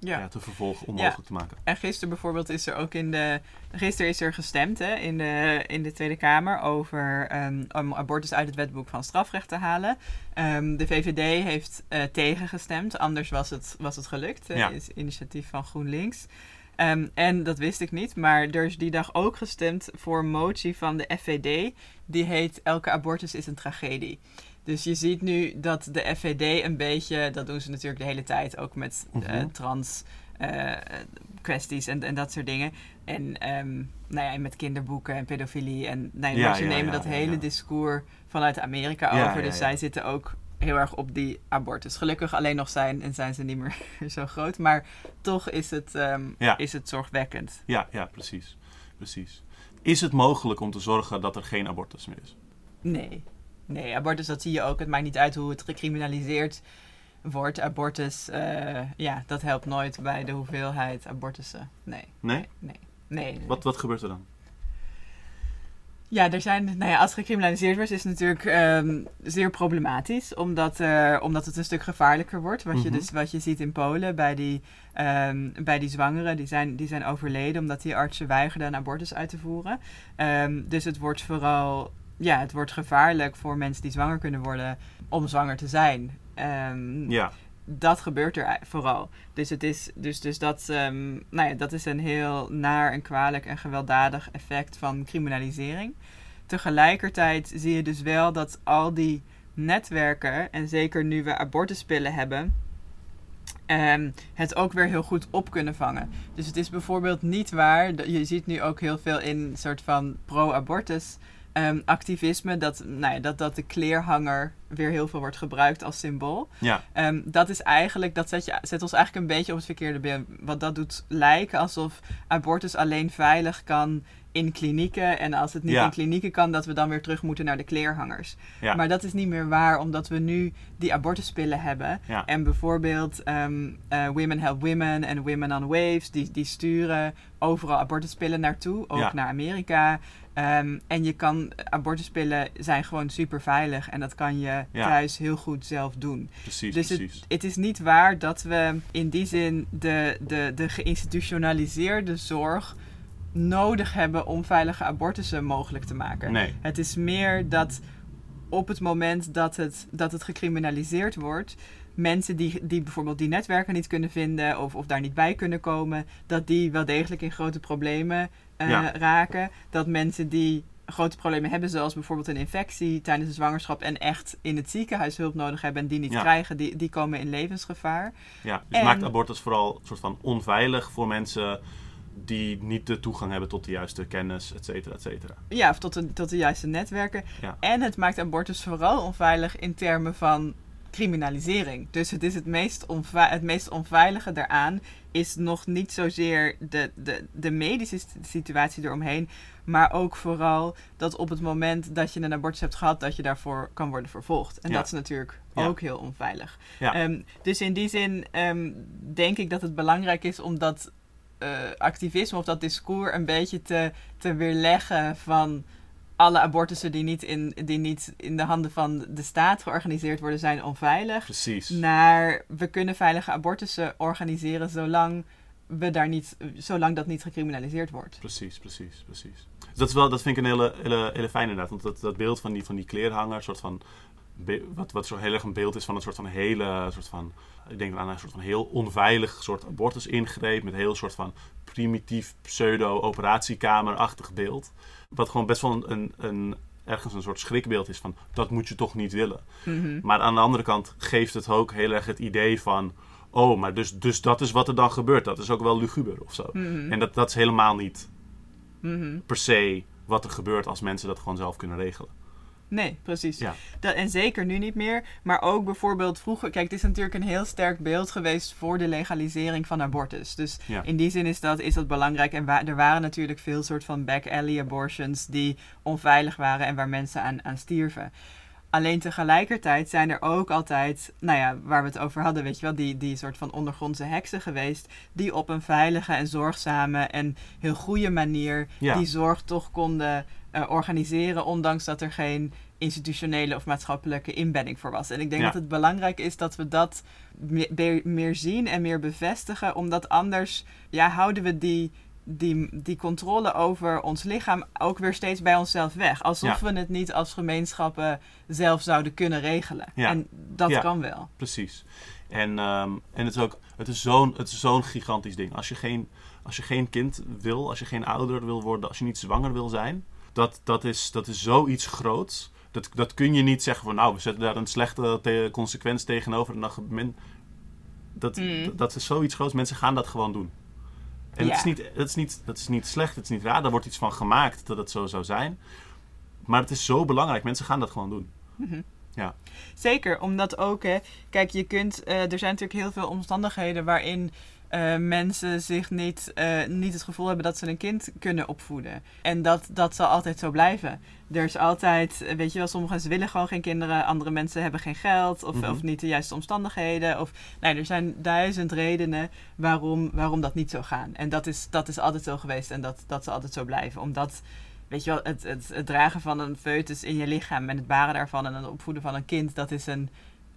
Ja. ja, te vervolgen, onmogelijk te maken. En gisteren bijvoorbeeld is er ook in de. Gisteren is er gestemd hè, in, de, in de Tweede Kamer over ehm, om abortus uit het wetboek van strafrecht te halen. Ehm, de VVD heeft eh, tegengestemd, anders was het, was het gelukt. is initiatief van GroenLinks. Ehm, en dat wist ik niet, maar er is die dag ook gestemd voor een motie van de FVD. Die heet Elke abortus is een tragedie. Dus je ziet nu dat de FVD een beetje, dat doen ze natuurlijk de hele tijd ook met Mhm. trans eh, kwesties en, en dat soort dingen. En ehm, nou ja, en met kinderboeken en pedofilie. En nou, Ja, maar ze ja, nemen ja, dat hele discours vanuit Amerika over. dus zij zitten ook heel erg op die abortus. Gelukkig alleen nog zijn en zijn ze niet meer *laughs* zo groot. Maar toch is het, ehm, is het zorgwekkend. Ja, ja, precies. precies. Is het mogelijk om te zorgen dat er geen abortus meer is? Nee. Nee, abortus, dat zie je ook. Het maakt niet uit hoe het gecriminaliseerd wordt. Abortus, eh, ja, dat helpt nooit bij de hoeveelheid abortussen. Nee, Nee? nee, nee. nee. Wat, wat gebeurt er dan? Ja, er zijn, nou ja, als het gecriminaliseerd wordt, is het natuurlijk ehm, zeer problematisch. Omdat, eh, omdat het een stuk gevaarlijker wordt. Wat, je Mhm. dus, wat je ziet in Polen bij die, ehm, bij die zwangeren, die zijn, die zijn overleden omdat die artsen weigerden een abortus uit te voeren. Ehm, dus het wordt vooral, ja, het wordt gevaarlijk voor mensen die zwanger kunnen worden om zwanger te zijn. Ehm, Ja, dat gebeurt er vooral. Dus, het is, dus, dus dat, ehm, nou ja, dat is een heel naar en kwalijk en gewelddadig effect van criminalisering. Tegelijkertijd zie je dus wel dat al die netwerken, en zeker nu we abortuspillen hebben, ehm, het ook weer heel goed op kunnen vangen. Dus het is bijvoorbeeld niet waar, dat- je ziet nu ook heel veel in soort van pro-abortus ehm, activisme, dat, nou ja, dat, dat de kleerhanger weer heel veel wordt gebruikt als symbool. ja, Ehm, dat is eigenlijk, dat zet, je, zet ons eigenlijk een beetje op het verkeerde beeld. Wat dat doet lijken alsof abortus alleen veilig kan in klinieken. En als het niet Ja. in klinieken kan, dat we dan weer terug moeten naar de kleerhangers. ja. Maar dat is niet meer waar, omdat we nu die abortuspillen hebben. Ja. En bijvoorbeeld ehm, eh, Women Help Women en Women on Waves, die, die sturen overal abortuspillen naartoe, ook naar Amerika. Ehm, en je kan, abortuspillen zijn gewoon super veilig en dat kan je thuis heel goed zelf doen. precies, Dus precies. het, het is niet waar dat we in die zin de, de, de geïnstitutionaliseerde zorg nodig hebben om veilige abortussen mogelijk te maken. Nee, Het is meer dat op het moment dat het, dat het gecriminaliseerd wordt, mensen die, die bijvoorbeeld die netwerken niet kunnen vinden of, of daar niet bij kunnen komen, dat die wel degelijk in grote problemen eh, Ja. raken. Dat mensen die grote problemen hebben, zoals bijvoorbeeld een infectie tijdens de zwangerschap en echt in het ziekenhuis hulp nodig hebben en die niet Ja. krijgen, die, die komen in levensgevaar. ja. Dus En- maakt abortus vooral een soort van onveilig voor mensen die niet de toegang hebben tot de juiste kennis, et cetera, et cetera. Ja, of tot de, tot de juiste netwerken. Ja. En het maakt abortus vooral onveilig in termen van criminalisering. Dus het is het meest, het meest onveilige daaraan is nog niet zozeer de, de, de medische situatie eromheen, maar ook vooral dat op het moment dat je een abortus hebt gehad, dat je daarvoor kan worden vervolgd. En Ja. dat is natuurlijk Ja. ook heel onveilig. Ja. Ehm, dus in die zin ehm, denk ik dat het belangrijk is om dat eh, activisme of dat discours een beetje te, te weerleggen van alle abortussen die niet, in, die niet in de handen van de staat georganiseerd worden, zijn onveilig. Precies. Naar we kunnen veilige abortussen organiseren zolang we daar niet, zolang dat niet gecriminaliseerd wordt. Precies, precies, precies. Dus dat, is wel, dat vind ik een hele, hele, hele fijne inderdaad. Want dat, dat beeld van die, van die kleerhanger, soort van, wat, wat zo heel erg een beeld is van een soort van hele, soort van, ik denk aan een soort van heel onveilig soort abortusingreep. Met een heel soort van primitief pseudo-operatiekamerachtig beeld. Wat gewoon best wel een, een, een, ergens een soort schrikbeeld is van, dat moet je toch niet willen. Mhm. Maar aan de andere kant geeft het ook heel erg het idee van... Oh, maar dus, dus dat is wat er dan gebeurt. Dat is ook wel luguber of zo. Mhm. En dat, dat is helemaal niet Mhm. per se wat er gebeurt als mensen dat gewoon zelf kunnen regelen. Nee, precies. Ja. Dat, en zeker nu niet meer. Maar ook bijvoorbeeld vroeger. Kijk, het is natuurlijk een heel sterk beeld geweest voor de legalisering van abortus. Dus Ja. in die zin is dat, is dat belangrijk. En wa- er waren natuurlijk veel soort van back-alley abortions die onveilig waren en waar mensen aan, aan stierven. Alleen tegelijkertijd zijn er ook altijd, nou ja, waar we het over hadden, weet je wel, die, die soort van ondergrondse heksen geweest. Die op een veilige en zorgzame en heel goede manier Ja. die zorg toch konden eh, organiseren, ondanks dat er geen institutionele of maatschappelijke inbedding voor was. En ik denk Ja. dat het belangrijk is dat we dat me- meer zien en meer bevestigen, omdat anders ja, houden we die, die, die controle over ons lichaam ook weer steeds bij onszelf weg. Alsof we het niet als gemeenschappen zelf zouden kunnen regelen. Ja. En dat Ja. kan wel. Precies. En, ehm, en het is ook, het is zo'n, het is zo'n gigantisch ding. Als je, geen, als je geen kind wil, als je geen ouder wil worden, als je niet zwanger wil zijn, dat, dat, is, dat is zoiets groots. Dat, dat kun je niet zeggen van nou, we zetten daar een slechte te- consequentie tegenover. En dan, ge- men, dat, Mm. dat, dat is zoiets groots. Mensen gaan dat gewoon doen. En Ja. het, is niet, het, is niet, dat is niet slecht, het is niet raar. Daar wordt iets van gemaakt dat het zo zou zijn. Maar het is zo belangrijk. Mensen gaan dat gewoon doen. Mhm. Ja. Zeker, omdat ook, hè, kijk, je kunt, eh, er zijn natuurlijk heel veel omstandigheden waarin eh, mensen zich niet, eh, niet het gevoel hebben dat ze een kind kunnen opvoeden. En dat, dat zal altijd zo blijven. Er is altijd, eh, weet je wel, sommige mensen willen gewoon geen kinderen, andere mensen hebben geen geld of, Mhm. of niet de juiste omstandigheden. Of, nou, er zijn duizend redenen waarom, waarom dat niet zou gaan. En dat is, dat is altijd zo geweest en dat, dat zal altijd zo blijven. Omdat weet je wel, het, het, het dragen van een foetus in je lichaam en het baren daarvan en het opvoeden van een kind, dat is een,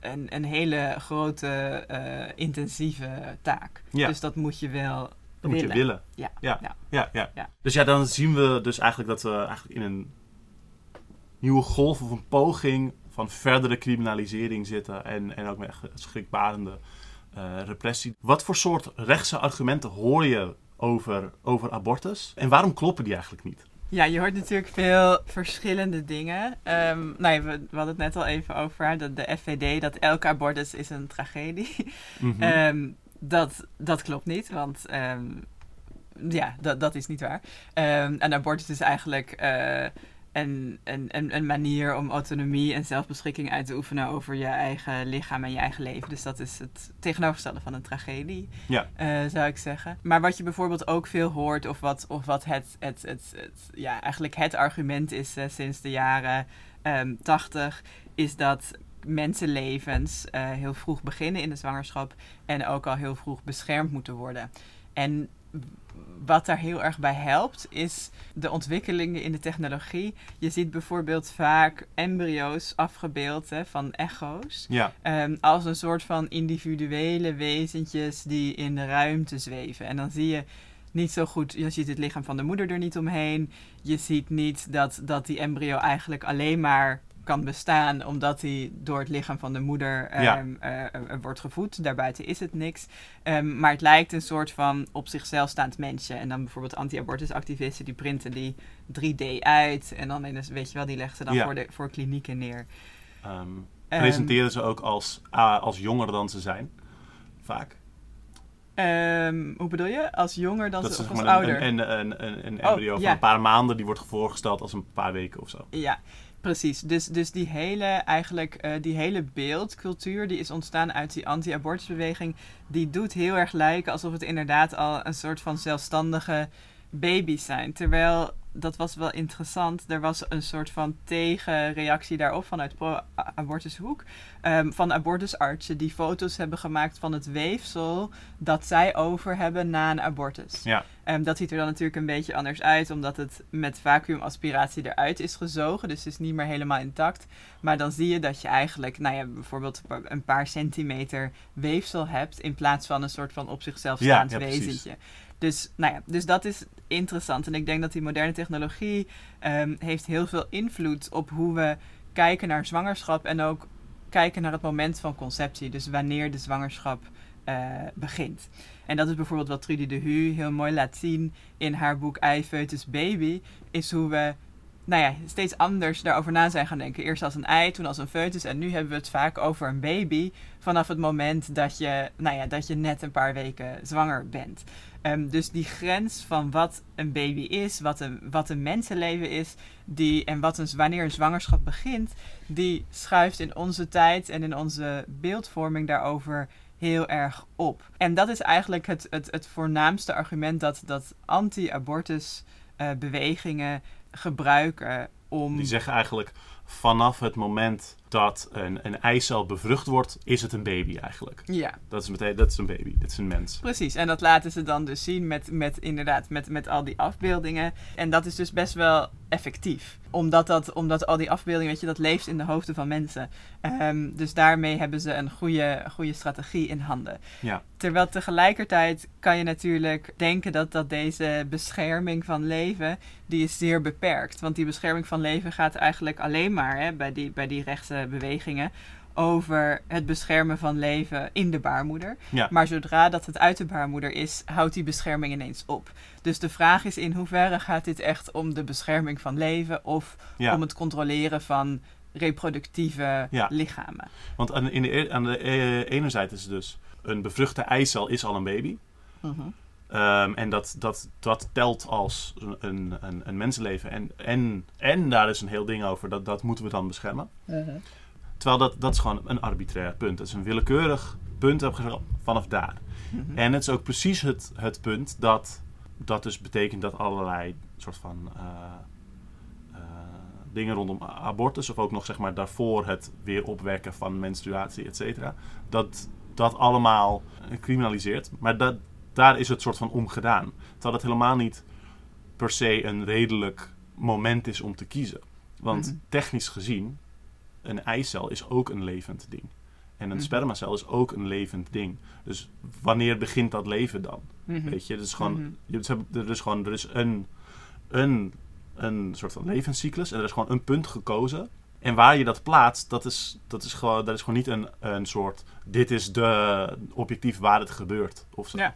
een, een hele grote, eh, intensieve taak. Ja. Dus dat moet je wel Dat moet je willen. Ja. Ja. Ja. Ja. Dus ja, dan zien we dus eigenlijk dat we eigenlijk in een nieuwe golf of een poging van verdere criminalisering zitten. En, en ook met schrikbarende eh, repressie. Wat voor soort rechtse argumenten hoor je over, over abortus? En waarom kloppen die eigenlijk niet? Ja, je hoort natuurlijk veel verschillende dingen. Ehm nou ja, we, we hadden het net al even over dat de FVD, dat elke abortus is een tragedie. *laughs* Ehm, dat, dat klopt niet, want ehm, ja, dat, dat is niet waar. Een abortus is eigenlijk eh, een, een, een, een manier om autonomie en zelfbeschikking uit te oefenen over je eigen lichaam en je eigen leven. Dus dat is het tegenovergestelde van een tragedie, Ja. eh, zou ik zeggen. Maar wat je bijvoorbeeld ook veel hoort, of wat, of wat het, het, het, het, ja, eigenlijk het argument is eh, sinds de jaren ehm 80, is dat mensenlevens eh, heel vroeg beginnen in de zwangerschap en ook al heel vroeg beschermd moeten worden. En wat daar heel erg bij helpt, is de ontwikkelingen in de technologie. Je ziet bijvoorbeeld vaak embryo's afgebeeld hè, van echo's. Ja. ehm, als een soort van individuele wezentjes die in de ruimte zweven. En dan zie je niet zo goed, je ziet het lichaam van de moeder er niet omheen. Je ziet niet dat, dat die embryo eigenlijk alleen maar kan bestaan omdat hij door het lichaam van de moeder Ja. ehm, eh, eh, wordt gevoed. Daarbuiten is het niks. Ehm, maar het lijkt een soort van op zichzelf staand mensje. En dan bijvoorbeeld anti-abortusactivisten die printen die 3D uit. En dan weet je wel, die leggen ze dan Ja. voor, de, voor klinieken neer. Ehm, presenteren ze ook als, als jonger dan ze zijn? Vaak. Hoe bedoel je? Als jonger dan Dat ze, is of als een, ouder? een, een, een, een Oh, embryo van een paar maanden, die wordt voorgesteld als een paar weken of zo. Ja, precies. Dus, dus die hele, eigenlijk, eh, die hele beeldcultuur die is ontstaan uit die anti-abortusbeweging, die doet heel erg lijken alsof het inderdaad al een soort van zelfstandige baby's zijn. Terwijl, dat was wel interessant, er was een soort van tegenreactie daarop vanuit pro-abortushoek. ehm, van abortusartsen die foto's hebben gemaakt van het weefsel dat zij over hebben na een abortus. Ja. Ehm, dat ziet er dan natuurlijk een beetje anders uit, omdat het met vacuümaspiratie eruit is gezogen. Dus het is niet meer helemaal intact. Maar dan zie je dat je eigenlijk, nou ja, bijvoorbeeld een paar centimeter weefsel hebt. in plaats van een soort van op zichzelf Ja, staand ja, precies. wezentje. Dus, nou ja, dus dat is interessant. En ik denk dat die moderne technologie ehm, heeft heel veel invloed op hoe we kijken naar zwangerschap. en ook kijken naar het moment van conceptie. Dus wanneer de zwangerschap eh, begint. En dat is bijvoorbeeld wat Trudy de Hu heel mooi laat zien in haar boek Ei, Foetus, Baby. Is hoe we nou ja, steeds anders daarover na zijn gaan denken. Eerst als een ei, toen als een foetus. En nu hebben we het vaak over een baby. Vanaf het moment dat je, nou ja, dat je net een paar weken zwanger bent. Ehm, dus die grens van wat een baby is, wat een, wat een mensenleven is. Die, en wat een, wanneer een zwangerschap begint. Die schuift in onze tijd en in onze beeldvorming daarover heel erg op. En dat is eigenlijk het, het, het voornaamste argument dat, dat anti-abortus eh, bewegingen gebruiken om... Die zeggen eigenlijk vanaf het moment dat een, een eicel bevrucht wordt, is het een baby eigenlijk. Ja, Dat is meteen, dat is een baby, dat is een mens. precies. En dat laten ze dan dus zien met, met inderdaad, met, met al die afbeeldingen. En dat is dus best wel effectief. Omdat, dat, omdat al die afbeeldingen, weet je, dat leeft in de hoofden van mensen. Ehm, dus daarmee hebben ze een goede, goede strategie in handen. Ja. Terwijl tegelijkertijd kan je natuurlijk denken dat, dat deze bescherming van leven, die is zeer beperkt. Want die bescherming van leven gaat eigenlijk alleen maar hè, bij, die, bij die rechtse bewegingen over het beschermen van leven in de baarmoeder. Ja. Maar zodra dat het uit de baarmoeder is, houdt die bescherming ineens op. Dus de vraag is in hoeverre gaat dit echt om de bescherming van leven of Ja. om het controleren van reproductieve Ja. lichamen. Want aan, in de, e- aan de eh, ene zijde is het dus een bevruchte eicel is al een baby. Ehm, en dat, dat, dat telt als een, een, een, mensenleven. En, en, en daar is een heel ding over, dat, dat moeten we dan beschermen. Terwijl dat, dat is gewoon een arbitrair punt. Dat is een willekeurig punt vanaf daar. Mhm. En het is ook precies het, het punt dat dat dus betekent dat allerlei soort van eh, eh, dingen rondom abortus, of ook nog zeg maar daarvoor het weer opwekken van menstruatie, et cetera, dat dat allemaal criminaliseert. Maar dat, daar is het soort van omgedaan. Terwijl het helemaal niet per se een redelijk moment is om te kiezen. Want Mhm. technisch gezien, een eicel is ook een levend ding. En een Mhm. spermacel is ook een levend ding. Dus wanneer begint dat leven dan? Mhm. Weet je, is gewoon, je, er is gewoon, er is een, een, een soort van levenscyclus en er is gewoon een punt gekozen. En waar je dat plaatst, dat is, dat is gewoon, dat is gewoon niet een, een soort, dit is de objectief waar het gebeurt. Of zo. Ja.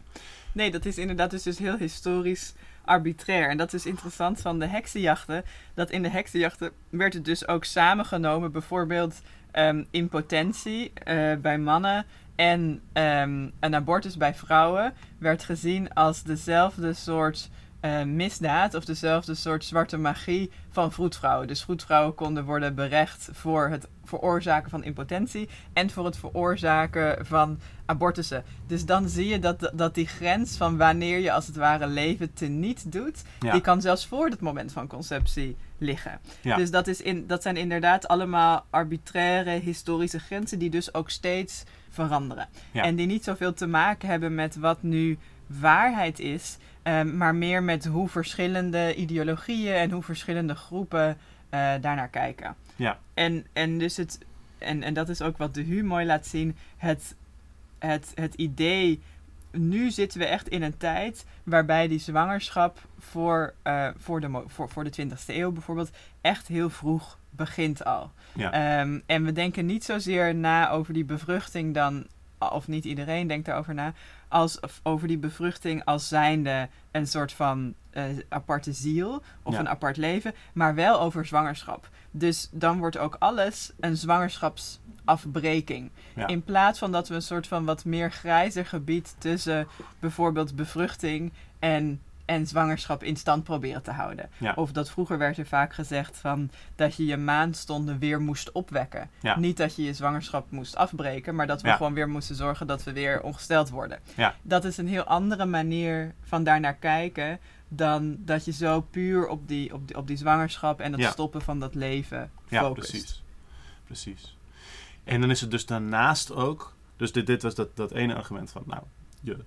Nee, dat is inderdaad dus, dus heel historisch arbitrair. En dat is interessant van de heksenjachten. Dat in de heksenjachten werd het dus ook samengenomen. Bijvoorbeeld ehm, impotentie eh, bij mannen en ehm, een abortus bij vrouwen werd gezien als dezelfde soort eh, misdaad of dezelfde soort zwarte magie van vroedvrouwen. Dus vroedvrouwen konden worden berecht voor het veroorzaken van impotentie en voor het veroorzaken van abortussen. Dus dan zie je dat, dat die grens van wanneer je als het ware leven teniet doet, Ja. die kan zelfs voor het moment van conceptie liggen. Ja. Dus dat, is in, dat zijn inderdaad allemaal arbitraire historische grenzen die dus ook steeds veranderen. Ja. En die niet zoveel te maken hebben met wat nu waarheid is, ehm, maar meer met hoe verschillende ideologieën en hoe verschillende groepen eh, daarnaar kijken. Ja. En, en dus het, en, en dat is ook wat de HU mooi laat zien, het, het, het idee, nu zitten we echt in een tijd waarbij die zwangerschap voor, eh, voor, de, voor, voor de 20e eeuw bijvoorbeeld echt heel vroeg begint al. Ja. Ehm, en we denken niet zozeer na over die bevruchting dan, of niet iedereen denkt daarover na, als of over die bevruchting als zijnde een soort van eh, aparte ziel of Ja. een apart leven, maar wel over zwangerschap. Dus dan wordt ook alles een zwangerschapsafbreking. Ja. In plaats van dat we een soort van wat meer grijzer gebied tussen bijvoorbeeld bevruchting en, en zwangerschap in stand proberen te houden. Ja. Of dat vroeger werd er vaak gezegd van dat je je maandstonden weer moest opwekken. Ja. Niet dat je je zwangerschap moest afbreken, maar dat we Ja. gewoon weer moesten zorgen dat we weer ongesteld worden. Ja. Dat is een heel andere manier van daarnaar kijken dan dat je zo puur op die, op die, op die zwangerschap en het Ja. stoppen van dat leven Ja, focust. precies. Precies. En dan is het dus daarnaast ook... Dus dit, dit was dat, dat ene argument van... Nou, je,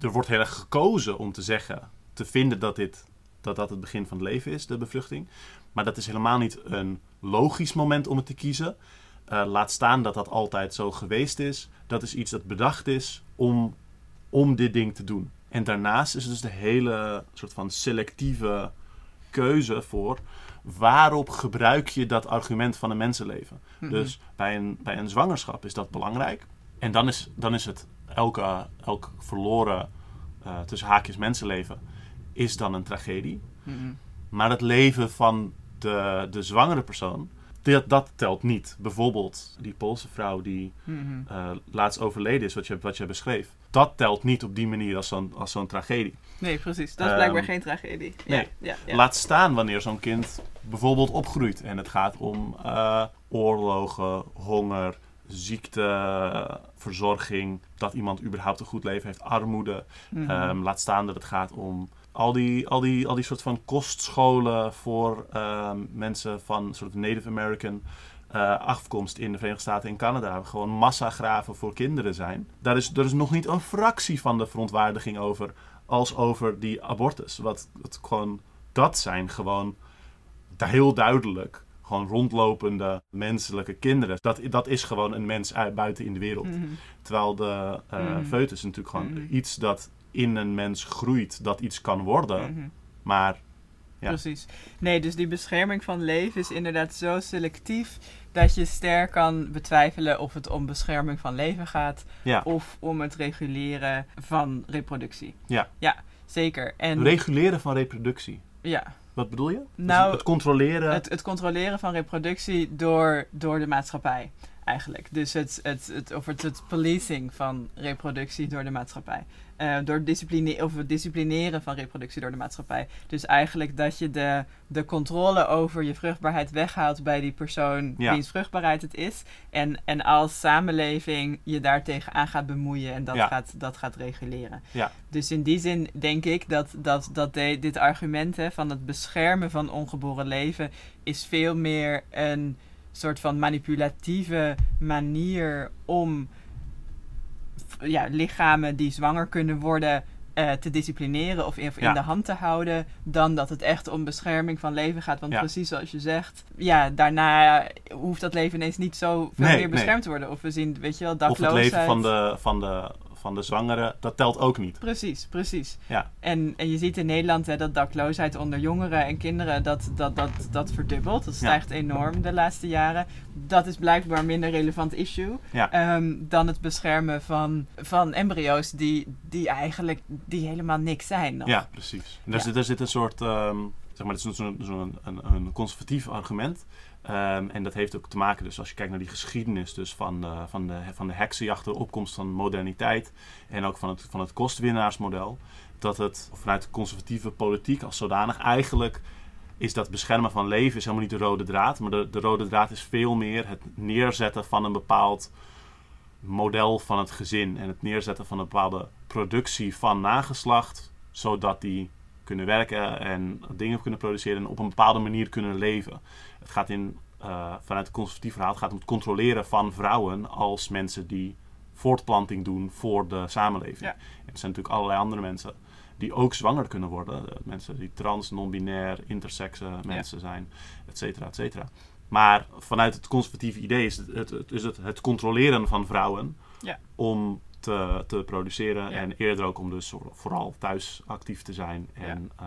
er wordt heel erg gekozen om te zeggen... Te vinden dat, dit, dat dat het begin van het leven is, de bevruchting. Maar dat is helemaal niet een logisch moment om het te kiezen. Eh, laat staan dat dat altijd zo geweest is. Dat is iets dat bedacht is om, om dit ding te doen. En daarnaast is het dus de hele soort van selectieve keuze voor... Waarop gebruik je dat argument van een mensenleven? Mhm. Dus bij een, bij een zwangerschap is dat belangrijk. En dan is, dan is het elke, elk verloren, eh, tussen haakjes mensenleven, is dan een tragedie. Mhm. Maar het leven van de, de zwangere persoon, dat, dat telt niet. Bijvoorbeeld die Poolse vrouw die Mhm. eh, laatst overleden is, wat je, wat je beschreef. Dat telt niet op die manier als zo'n, als zo'n tragedie. Nee, precies. Dat is Ehm, blijkbaar geen tragedie. Ja, nee. Ja, ja. Laat staan wanneer zo'n kind bijvoorbeeld opgroeit. En het gaat om eh, oorlogen, honger, ziekte, verzorging. Dat iemand überhaupt een goed leven heeft, armoede. Mhm. Ehm, laat staan dat het gaat om al die, al die, al die soort van kostscholen voor ehm, mensen van soort Native American eh, afkomst in de Verenigde Staten en Canada gewoon massagraven voor kinderen zijn. Daar is, er is nog niet een fractie van de verontwaardiging over als over die abortus. Wat, wat gewoon, dat zijn gewoon heel duidelijk gewoon rondlopende menselijke kinderen. Dat, dat is gewoon een mens uit, buiten in de wereld. Mhm. Terwijl de eh Mhm. foetus natuurlijk gewoon Mhm. iets dat in een mens groeit, dat iets kan worden. Mhm. Maar Ja. Precies. Nee, dus die bescherming van leven is inderdaad zo selectief dat je sterk kan betwijfelen of het om bescherming van leven gaat ja, of om het reguleren van reproductie. Ja. Ja, zeker. En reguleren van reproductie. ja, Wat bedoel je? Dus Nou, het controleren. het, het controleren van reproductie door, door de maatschappij. Eigenlijk. Dus het, het, het, of het, het policing van reproductie door de maatschappij. Eh, door discipline, of het disciplineren van reproductie door de maatschappij. Dus eigenlijk dat je de, de controle over je vruchtbaarheid weghaalt bij die persoon Ja. wiens vruchtbaarheid het is. En, en als samenleving je daartegen aan gaat bemoeien en dat, Ja. gaat, dat gaat reguleren. Ja. Dus in die zin denk ik dat, dat, dat de- dit argument hè, van het beschermen van ongeboren leven is veel meer een soort van manipulatieve manier om ja, lichamen die zwanger kunnen worden eh, te disciplineren of in, of in Ja. de hand te houden, dan dat het echt om bescherming van leven gaat. Want Ja. precies zoals je zegt, ja, daarna hoeft dat leven ineens niet zo veel Nee, meer beschermd te worden. Of we zien, weet je wel, of dakloosheid. het leven van de, van, de, van de zwangere, dat telt ook niet. Precies, precies. Ja. En, en je ziet in Nederland hè, dat dakloosheid onder jongeren en kinderen dat, dat, dat, dat verdubbelt. Dat stijgt enorm de laatste jaren. Dat is blijkbaar een minder relevant issue Ja. ehm, dan het beschermen van, van embryo's die, die eigenlijk die helemaal niks zijn. Nog. Ja, precies. En daar, zit, daar zit een soort, ehm, zeg maar, het is zo'n een, een conservatief argument. Ehm, en dat heeft ook te maken, dus als je kijkt naar die geschiedenis dus van, de, van, de, van de heksenjacht, de opkomst van moderniteit en ook van het, van het dat het vanuit de conservatieve politiek als zodanig eigenlijk is dat beschermen van leven is helemaal niet de rode draad, maar de, de rode draad is veel meer het neerzetten van een bepaald model van het gezin en het neerzetten van een bepaalde productie van nageslacht, zodat die kunnen werken en dingen kunnen produceren en op een bepaalde manier kunnen leven. Het gaat in, eh, vanuit het conservatief verhaal het gaat om het controleren van vrouwen als mensen die voortplanting doen voor de samenleving. Ja. En er zijn natuurlijk allerlei andere mensen die ook zwanger kunnen worden. Eh, Mensen die trans, non-binair, intersexe mensen zijn, et cetera, et cetera. Maar vanuit het conservatieve idee is het het, het, is het, het controleren van vrouwen Ja. om te, te produceren Ja. en eerder ook om dus vooral thuis actief te zijn en eh,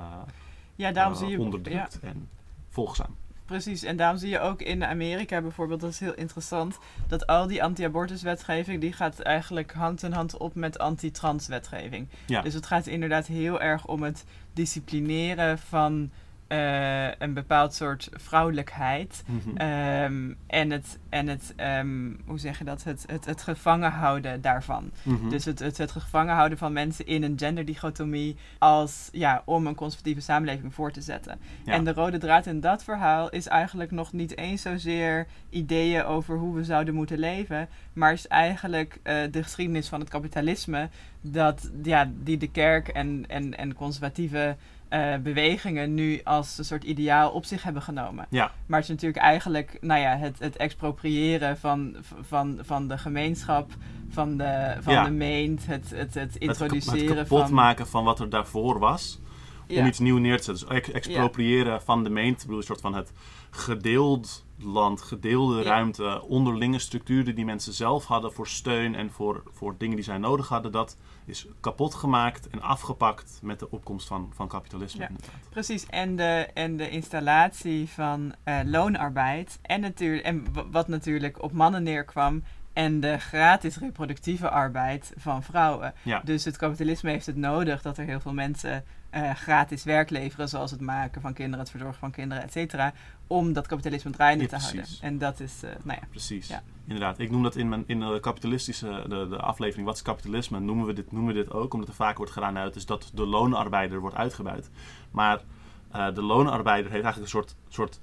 Ja, daarom zie je... Ja, onderdrukt en volgzaam. Precies. En daarom zie je ook in Amerika bijvoorbeeld, dat is heel interessant, dat al die anti-abortuswetgeving, die gaat eigenlijk hand in hand op met anti-trans wetgeving. Ja. Dus het gaat inderdaad heel erg om het disciplineren van eh, een bepaald soort vrouwelijkheid. Mhm. Ehm, en het, en het ehm, hoe zeg je dat, het, het, het gevangen houden daarvan. Mhm. Dus het, het, het gevangen houden van mensen in een genderdichotomie als, ja, om een conservatieve samenleving voor te zetten. Ja. En de rode draad in dat verhaal is eigenlijk nog niet eens zozeer ideeën over hoe we zouden moeten leven, maar is eigenlijk eh, de geschiedenis van het kapitalisme dat, ja, die de kerk en, en, en conservatieve eh, bewegingen nu als een soort ideaal op zich hebben genomen. Ja, Maar het is natuurlijk eigenlijk nou ja, het, het expropriëren van, van, van de gemeenschap, van de, van Ja. de meent, het, het, het introduceren het kapot van... maken van wat er daarvoor was. Ja. Om iets nieuws neer te zetten. Dus ex- expropriëren van de meent. Bedoel, een soort van het gedeeld land, gedeelde ruimte, onderlinge structuren die mensen zelf hadden voor steun en voor, voor dingen die zij nodig hadden. Dat is kapot gemaakt en afgepakt met de opkomst van, van kapitalisme. Ja. inderdaad. Precies, en de, en de installatie van eh, loonarbeid. En, natuurlijk, en wat natuurlijk op mannen neerkwam. En de gratis reproductieve arbeid van vrouwen. Ja. Dus het kapitalisme heeft het nodig dat er heel veel mensen eh, gratis werk leveren. Zoals het maken van kinderen, het verzorgen van kinderen, et cetera. Om dat kapitalisme draaiende Ja, te houden. precies. En dat is, eh, nou ja. Precies, Ja. Inderdaad. Ik noem dat in, mijn, in de kapitalistische de, de aflevering Wat is kapitalisme? Noemen we, dit, noemen we dit ook, omdat er vaak wordt gedaan uit is dat de loonarbeider wordt uitgebuit. Maar eh, de loonarbeider heeft eigenlijk een soort, soort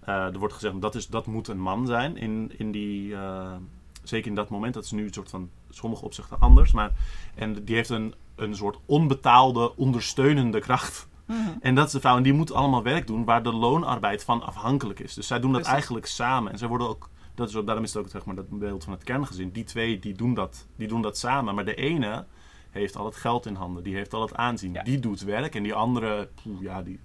eh, er wordt gezegd dat, is, dat moet een man zijn in, in die, eh, zeker in dat moment. Dat is nu een soort van sommige opzichten anders, maar en die heeft een, een soort onbetaalde ondersteunende kracht. En dat is de vrouw. En die moet allemaal werk doen waar de loonarbeid van afhankelijk is. Dus zij doen dat Precies. eigenlijk samen. En zij worden ook Dat is, daarom is het ook zeg maar, dat beeld van het kerngezin. Die twee die doen, dat, die doen dat samen. Maar de ene heeft al het geld in handen. Die heeft al het aanzien. Ja. Die doet werk. En die andere, poeh, ja, die...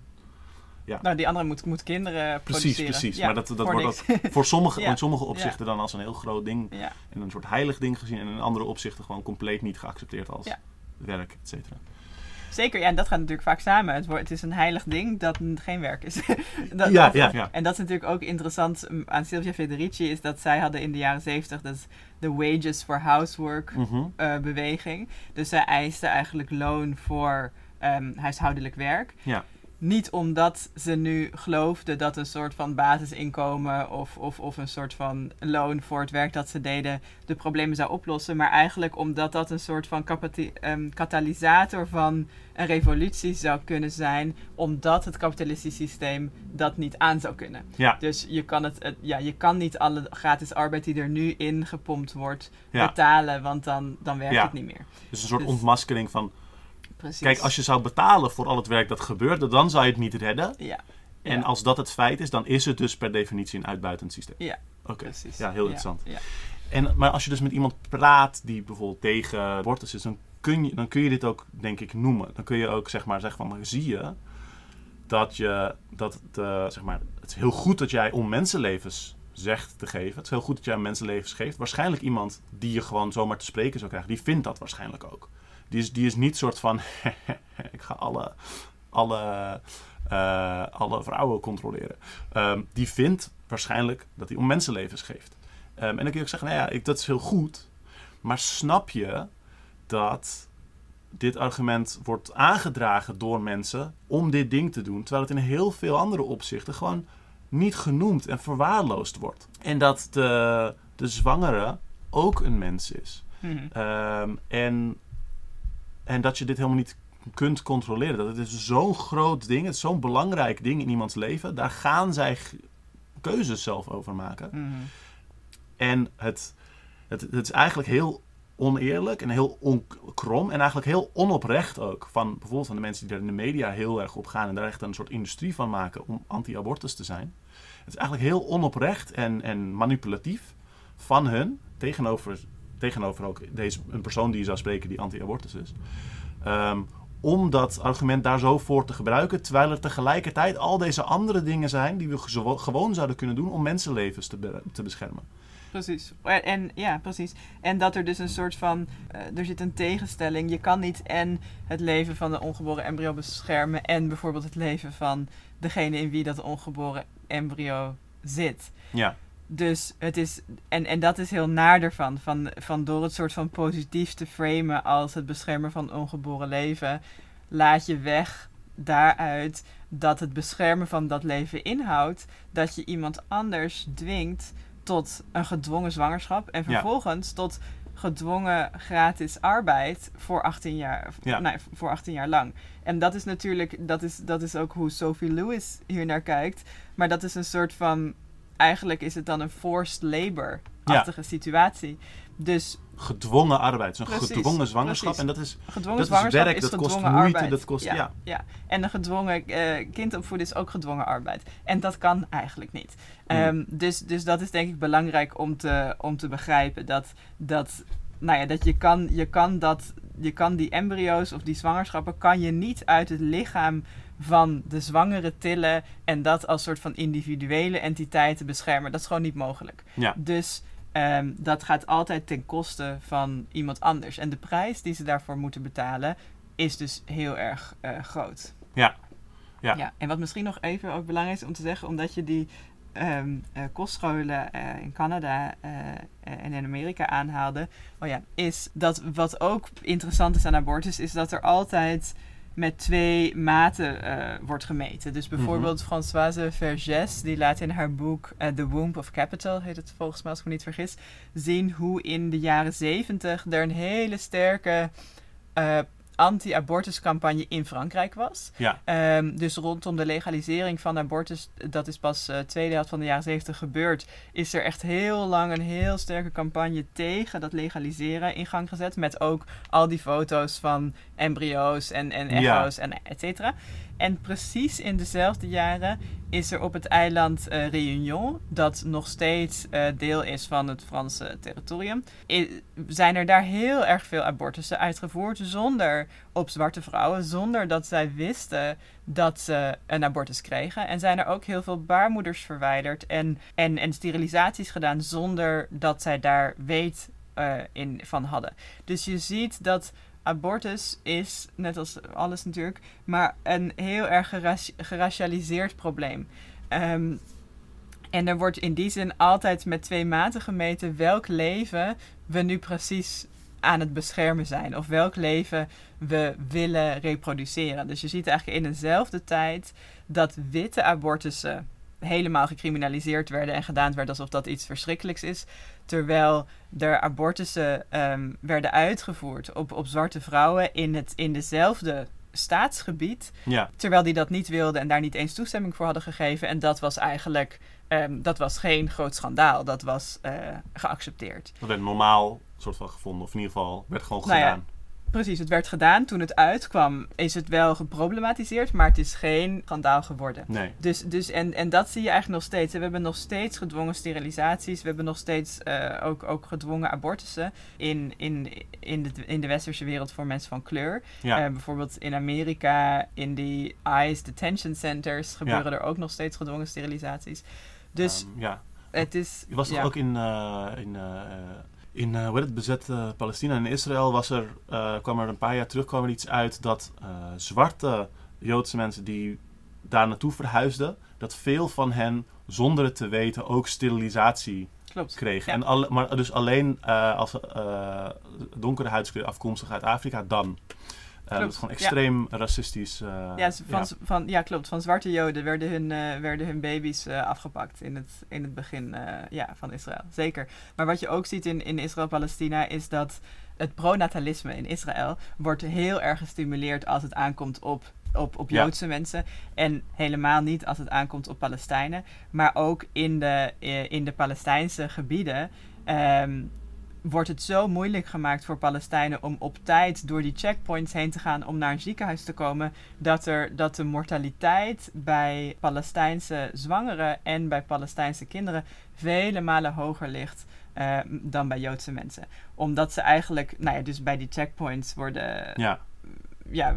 Nou, die andere moet, moet kinderen Precies, produceren. precies. Ja, maar dat, dat wordt voor sommige, *laughs* Ja. in sommige opzichten dan als een heel groot ding ja. en een soort heilig ding gezien. En in andere opzichten gewoon compleet niet geaccepteerd als Ja. werk, et cetera. Zeker, ja, en dat gaat natuurlijk vaak samen. Het, wordt, het is een heilig ding dat geen werk is. *laughs* dat, Ja, of- ja, ja. En dat is natuurlijk ook interessant aan Silvia Federici, is dat zij hadden in de jaren zeventig dat is de Wages for Housework Mhm. eh, beweging. Dus zij eisten eigenlijk loon voor ehm, huishoudelijk werk. Ja. Niet omdat ze nu geloofden dat een soort van basisinkomen of, of, of een soort van loon voor het werk dat ze deden de problemen zou oplossen. Maar eigenlijk omdat dat een soort van ehm, katalysator van een revolutie zou kunnen zijn. Omdat het kapitalistische systeem dat niet aan zou kunnen. Ja. Dus je kan, het, het- ja, je kan niet alle gratis arbeid die er nu in gepompt wordt Ja. betalen. Want dan, dan werkt Ja. het niet meer. Dus een soort Dus- ontmaskering van... Precies. Kijk, als je zou betalen voor al het werk dat gebeurde, dan zou je het niet redden. Ja, En Ja. als dat het feit is, dan is het dus per definitie een uitbuitend systeem. Ja, Oké, precies. ja, heel interessant. Ja. En, maar als je dus met iemand praat die bijvoorbeeld tegen abortus is, dan kun, je, dan kun je dit ook, denk ik, noemen. Dan kun je ook zeg maar zeggen van, maar zie je dat je, dat het, eh, zeg maar, het is heel goed dat jij om mensenlevens zegt te geven. Het is heel goed dat jij mensenlevens geeft. Waarschijnlijk iemand die je gewoon zomaar te spreken zou krijgen, die vindt dat waarschijnlijk ook. Die is, die is niet soort van, *laughs* ik ga alle, alle, eh, alle vrouwen controleren. Ehm, die vindt waarschijnlijk dat hij om mensenlevens geeft. Ehm, en dan kun je ook zeggen, nou ja, ik, dat is heel goed. Maar snap je dat dit argument wordt aangedragen door mensen om dit ding te doen, terwijl het in heel veel andere opzichten gewoon niet genoemd en verwaarloosd wordt. En dat de, de zwangere ook een mens is. Mhm. Ehm, en, en dat je dit helemaal niet kunt controleren. Dat het is zo'n groot ding, het is zo'n belangrijk ding in iemands leven. Daar gaan zij keuzes zelf over maken. Mhm. En het, het, het is eigenlijk heel oneerlijk en heel onkrom en eigenlijk heel onoprecht ook. Van bijvoorbeeld van de mensen die daar in de media heel erg op gaan en daar echt een soort industrie van maken om anti-abortus te zijn. Het is eigenlijk heel onoprecht en, en manipulatief van hun tegenover, tegenover ook deze, een persoon die je zou spreken die anti-abortus is. Ehm, om dat argument daar zo voor te gebruiken, terwijl er tegelijkertijd al deze andere dingen zijn die we gewoon zouden kunnen doen om mensenlevens te, be- te beschermen. Precies. En, en- ja, precies. En dat er dus een soort van. eh, er zit een tegenstelling. Je kan niet en het leven van een ongeboren embryo beschermen. en bijvoorbeeld het leven van degene in wie dat ongeboren embryo zit. Ja, Dus het is. En, en dat is heel naar ervan. Van, van door het soort van positief te framen als het beschermen van ongeboren leven. laat je weg daaruit dat het beschermen van dat leven inhoudt. dat je iemand anders dwingt tot een gedwongen zwangerschap. en Ja. vervolgens tot gedwongen gratis arbeid voor 18 jaar, Ja. nee, voor 18 jaar lang. En dat is natuurlijk, dat is, dat is ook hoe Sophie Lewis hier naar kijkt. Maar dat is een soort van, eigenlijk is het dan een forced labor-achtige situatie. Dus gedwongen arbeid. Zo'n Precies, gedwongen zwangerschap. precies. En dat is, gedwongen dat is werk, is dat kost gedwongen moeite, arbeid. dat kost... ja, Ja, ja. En een gedwongen eh, kind opvoeden is ook gedwongen arbeid. En dat kan eigenlijk niet. Hmm. Ehm, dus, dus dat is denk ik belangrijk om te, om te begrijpen. Dat, dat, nou ja, dat je kan, je kan dat... Je kan die embryo's of die zwangerschappen kan je niet uit het lichaam van de zwangere tillen en dat als soort van individuele entiteiten beschermen. Dat is gewoon niet mogelijk. Ja. Dus ehm, dat gaat altijd ten koste van iemand anders. En de prijs die ze daarvoor moeten betalen is dus heel erg eh, groot. Ja. Ja. En wat misschien nog even ook belangrijk is om te zeggen, omdat je die ehm, eh, kostscholen eh, in Canada en in Amerika aanhaalde, oh ja, is dat wat ook interessant is aan abortus, is dat er altijd met twee maten eh, wordt gemeten. Dus bijvoorbeeld Françoise Vergès, die laat in haar boek eh, The Womb of Capital, heet het volgens mij als ik me niet vergis, zien hoe in de jaren zeventig er een hele sterke eh, anti-abortuscampagne in Frankrijk was. Ja. Ehm, dus rondom de legalisering van abortus, dat is pas de tweede helft van de jaren zeventig gebeurd, is er echt heel lang een heel sterke campagne tegen dat legaliseren in gang gezet. Met ook al die foto's van embryo's en, en Ja. echo's en et cetera. En precies in dezelfde jaren is er op het eiland uh, Réunion, dat nog steeds uh, deel is van het Franse territorium, zijn er daar heel erg veel abortussen uitgevoerd zonder op zwarte vrouwen, zonder dat zij wisten dat ze een abortus kregen. En zijn er ook heel veel baarmoeders verwijderd en, en, en sterilisaties gedaan zonder dat zij daar weet uh, in, van hadden. Dus je ziet dat abortus is, net als alles natuurlijk, maar een heel erg geracialiseerd probleem. Um, en er wordt in die zin altijd met twee maten gemeten welk leven we nu precies aan het beschermen zijn. Of welk leven we willen reproduceren. Dus je ziet eigenlijk in dezelfde tijd dat witte abortussen helemaal gecriminaliseerd werden en gedaan werd alsof dat iets verschrikkelijks is. Terwijl er abortussen um, werden uitgevoerd op, op zwarte vrouwen in, het, in dezelfde staatsgebied. Ja. Terwijl die dat niet wilden en daar niet eens toestemming voor hadden gegeven. En dat was eigenlijk um, dat was geen groot schandaal. Dat was uh, geaccepteerd. Dat werd normaal soort van gevonden. Of in ieder geval werd gewoon nou gedaan. Ja, Precies, het werd gedaan. Toen het uitkwam, is het wel geproblematiseerd, maar het is geen schandaal geworden. Nee. Dus, dus, en, en dat zie je eigenlijk nog steeds. We hebben nog steeds gedwongen sterilisaties. We hebben nog steeds uh, ook, ook gedwongen abortussen in, in, in, de, in de westerse wereld voor mensen van kleur. Ja. Uh, bijvoorbeeld in Amerika, in die ICE detention centers, gebeuren er ook nog steeds gedwongen sterilisaties. Dus um, ja. het is... Je was toch ook in, uh, in in uh, het bezette Palestina en Israël was er, uh, kwam er een paar jaar terug kwam er iets uit dat zwarte Joodse mensen die daar naartoe verhuisden, dat veel van hen zonder het te weten ook sterilisatie Klopt. kregen. Ja. En alle, maar dus alleen als donkere huidskleur afkomstig uit Afrika dan. Uh, dat is gewoon extreem ja. racistisch. Uh, ja, van, ja. Van, ja, klopt. Van zwarte joden werden hun, uh, werden hun baby's afgepakt in het, in het begin ja, van Israël. Zeker. Maar wat je ook ziet in, in Israël-Palestina is dat het pronatalisme in Israël wordt heel erg gestimuleerd als het aankomt op op, op Joodse ja. mensen. En helemaal niet als het aankomt op Palestijnen. Maar ook in de, in de Palestijnse gebieden. Um, wordt het zo moeilijk gemaakt voor Palestijnen om op tijd door die checkpoints heen te gaan om naar een ziekenhuis te komen, dat, er, dat de mortaliteit bij Palestijnse zwangeren en bij Palestijnse kinderen vele malen hoger ligt. Uh, dan bij Joodse mensen. Omdat ze eigenlijk, nou ja, dus bij die checkpoints worden, ja. Ja,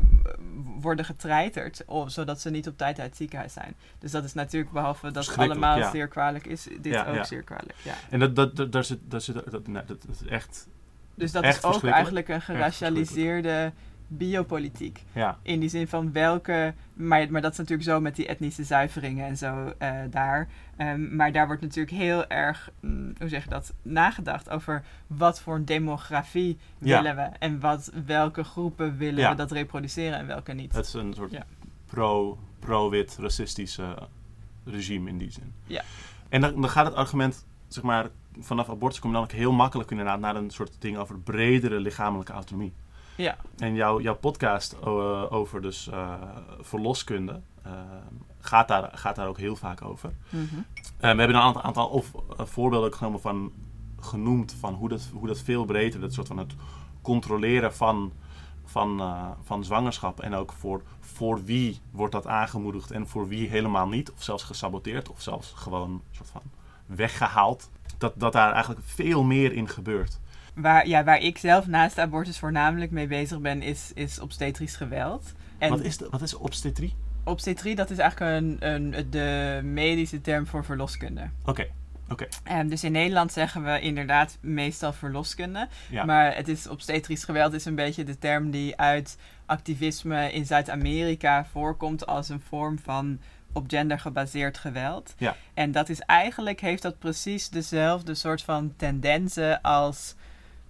worden getreiterd, oh, zodat ze niet op tijd uit het ziekenhuis zijn. Dus dat is natuurlijk, behalve dat het allemaal ja. zeer kwalijk is, dit ja, ook ja. zeer kwalijk. Ja. En dat, dat, dat, daar zit, daar zit, dat, dat, dat is echt. Dus dat echt is ook eigenlijk een geracialiseerde biopolitiek. Ja. In die zin van welke. Maar, maar dat is natuurlijk zo met die etnische zuiveringen en zo uh, daar. Um, maar daar wordt natuurlijk heel erg, mm, hoe zeg je dat, nagedacht over wat voor een demografie Ja. willen we. En wat, welke groepen willen Ja. we dat reproduceren en welke niet. Het is een soort pro, pro-wit racistische regime in die zin. Ja. En dan, dan gaat het argument, zeg maar, vanaf abortus kom je dan ook heel makkelijk inderdaad naar een soort ding over bredere lichamelijke autonomie. Ja, En jouw, jouw podcast eh, over dus eh, verloskunde eh, gaat, daar, gaat daar ook heel vaak over. mhm. We hebben een aantal, aantal of, voorbeelden ook genomen van, genoemd van hoe dat, hoe dat veel breder, dat soort van het controleren van, van, van zwangerschap en ook voor, voor wie wordt dat aangemoedigd en voor wie helemaal niet, of zelfs gesaboteerd of zelfs gewoon soort van weggehaald. Dat, dat daar eigenlijk veel meer in gebeurt. Waar, ja, waar ik zelf naast abortus voornamelijk mee bezig ben, is, is obstetrisch geweld. En wat, is de, wat is obstetrie? obstetrie, dat is eigenlijk een, een, de medische term voor verloskunde. Oké, oké. Ehm, dus in Nederland zeggen we inderdaad meestal verloskunde. Ja. Maar het is obstetrisch geweld is een beetje de term die uit activisme in Zuid-Amerika voorkomt als een vorm van op gender gebaseerd geweld. Ja. En dat is eigenlijk, heeft dat precies dezelfde soort van tendensen als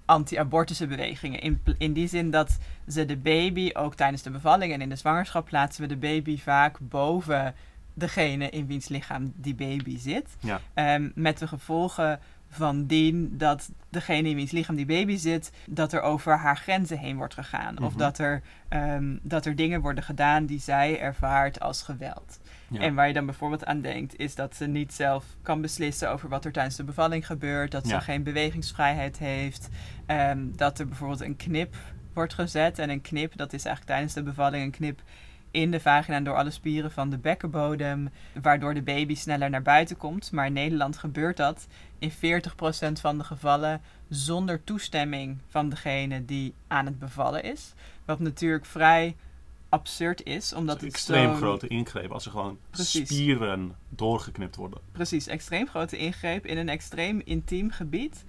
anti-abortusbewegingen. In, pl- in die zin dat ze de baby, ook tijdens de bevalling en in de zwangerschap, plaatsen we de baby vaak boven degene in wiens lichaam die baby zit. Ja. Ehm, met de gevolgen van dien dat degene in wiens lichaam die baby zit, dat er over haar grenzen heen wordt gegaan. Of Mhm. dat er, ehm, dat er dingen worden gedaan die zij ervaart als geweld. Ja. En waar je dan bijvoorbeeld aan denkt, is dat ze niet zelf kan beslissen over wat er tijdens de bevalling gebeurt. Dat ze Ja. geen bewegingsvrijheid heeft. ehm, dat er bijvoorbeeld een knip wordt gezet. En een knip, dat is eigenlijk tijdens de bevalling een knip in de vagina door alle spieren van de bekkenbodem, waardoor de baby sneller naar buiten komt. Maar in Nederland gebeurt dat in 40% van de gevallen zonder toestemming van degene die aan het bevallen is. Wat natuurlijk vrij absurd is, omdat het extreem grote ingreep als er gewoon Precies. spieren doorgeknipt worden. Precies, extreem grote ingreep in een extreem intiem gebied.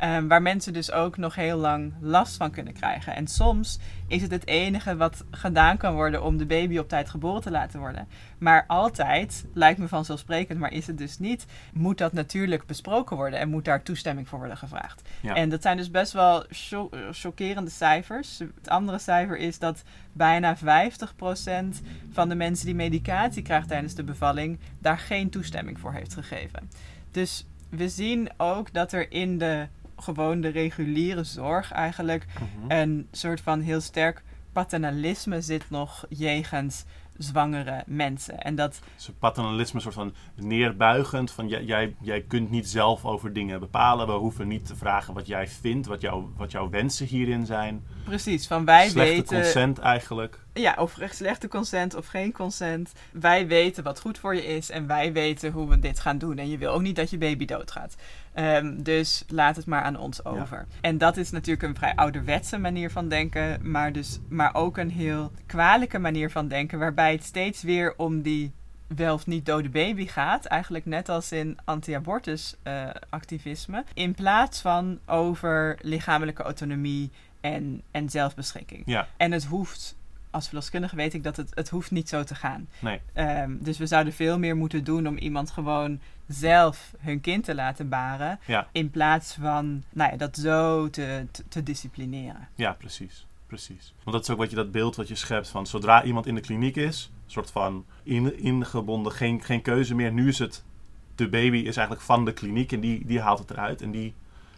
Ehm, waar mensen dus ook nog heel lang last van kunnen krijgen. En soms is het het enige wat gedaan kan worden om de baby op tijd geboren te laten worden. Maar altijd, lijkt me vanzelfsprekend, maar is het dus niet, moet dat natuurlijk besproken worden en moet daar toestemming voor worden gevraagd. Ja. En dat zijn dus best wel cho- chockerende cijfers. Het andere cijfer is dat bijna 50% van de mensen die medicatie krijgt tijdens de bevalling daar geen toestemming voor heeft gegeven. Dus we zien ook dat er in de gewoon de reguliere zorg eigenlijk Mhm. een soort van heel sterk paternalisme zit nog jegens zwangere mensen. En dat Dus een paternalisme, een soort van neerbuigend. Van jij, jij, jij kunt niet zelf over dingen bepalen. We hoeven niet te vragen wat jij vindt, wat, jouw wat jouw wensen hierin zijn. precies van wij Slechte weten consent eigenlijk. Ja, of echt slechte consent of geen consent. Wij weten wat goed voor je is en wij weten hoe we dit gaan doen. En je wil ook niet dat je baby doodgaat. Ehm, dus laat het maar aan ons over. En dat is natuurlijk een vrij ouderwetse manier van denken, maar, dus, maar ook een heel kwalijke manier van denken, waarbij het steeds weer om die wel of niet dode baby gaat. Eigenlijk net als in anti-abortus eh, activisme. In plaats van over lichamelijke autonomie en, en zelfbeschikking. Ja, En het hoeft, als verloskundige weet ik dat het, het hoeft niet zo te gaan. nee. Ehm, dus we zouden veel meer moeten doen om iemand gewoon zelf hun kind te laten baren. Ja. In plaats van nou ja, dat zo te, te, te disciplineren. Ja, precies. Precies. Want dat is ook wat je dat beeld wat je schept van zodra iemand in de kliniek is, soort van in, ingebonden, geen, geen keuze meer. Nu is het, de baby is eigenlijk van de kliniek en die, die haalt het eruit en die,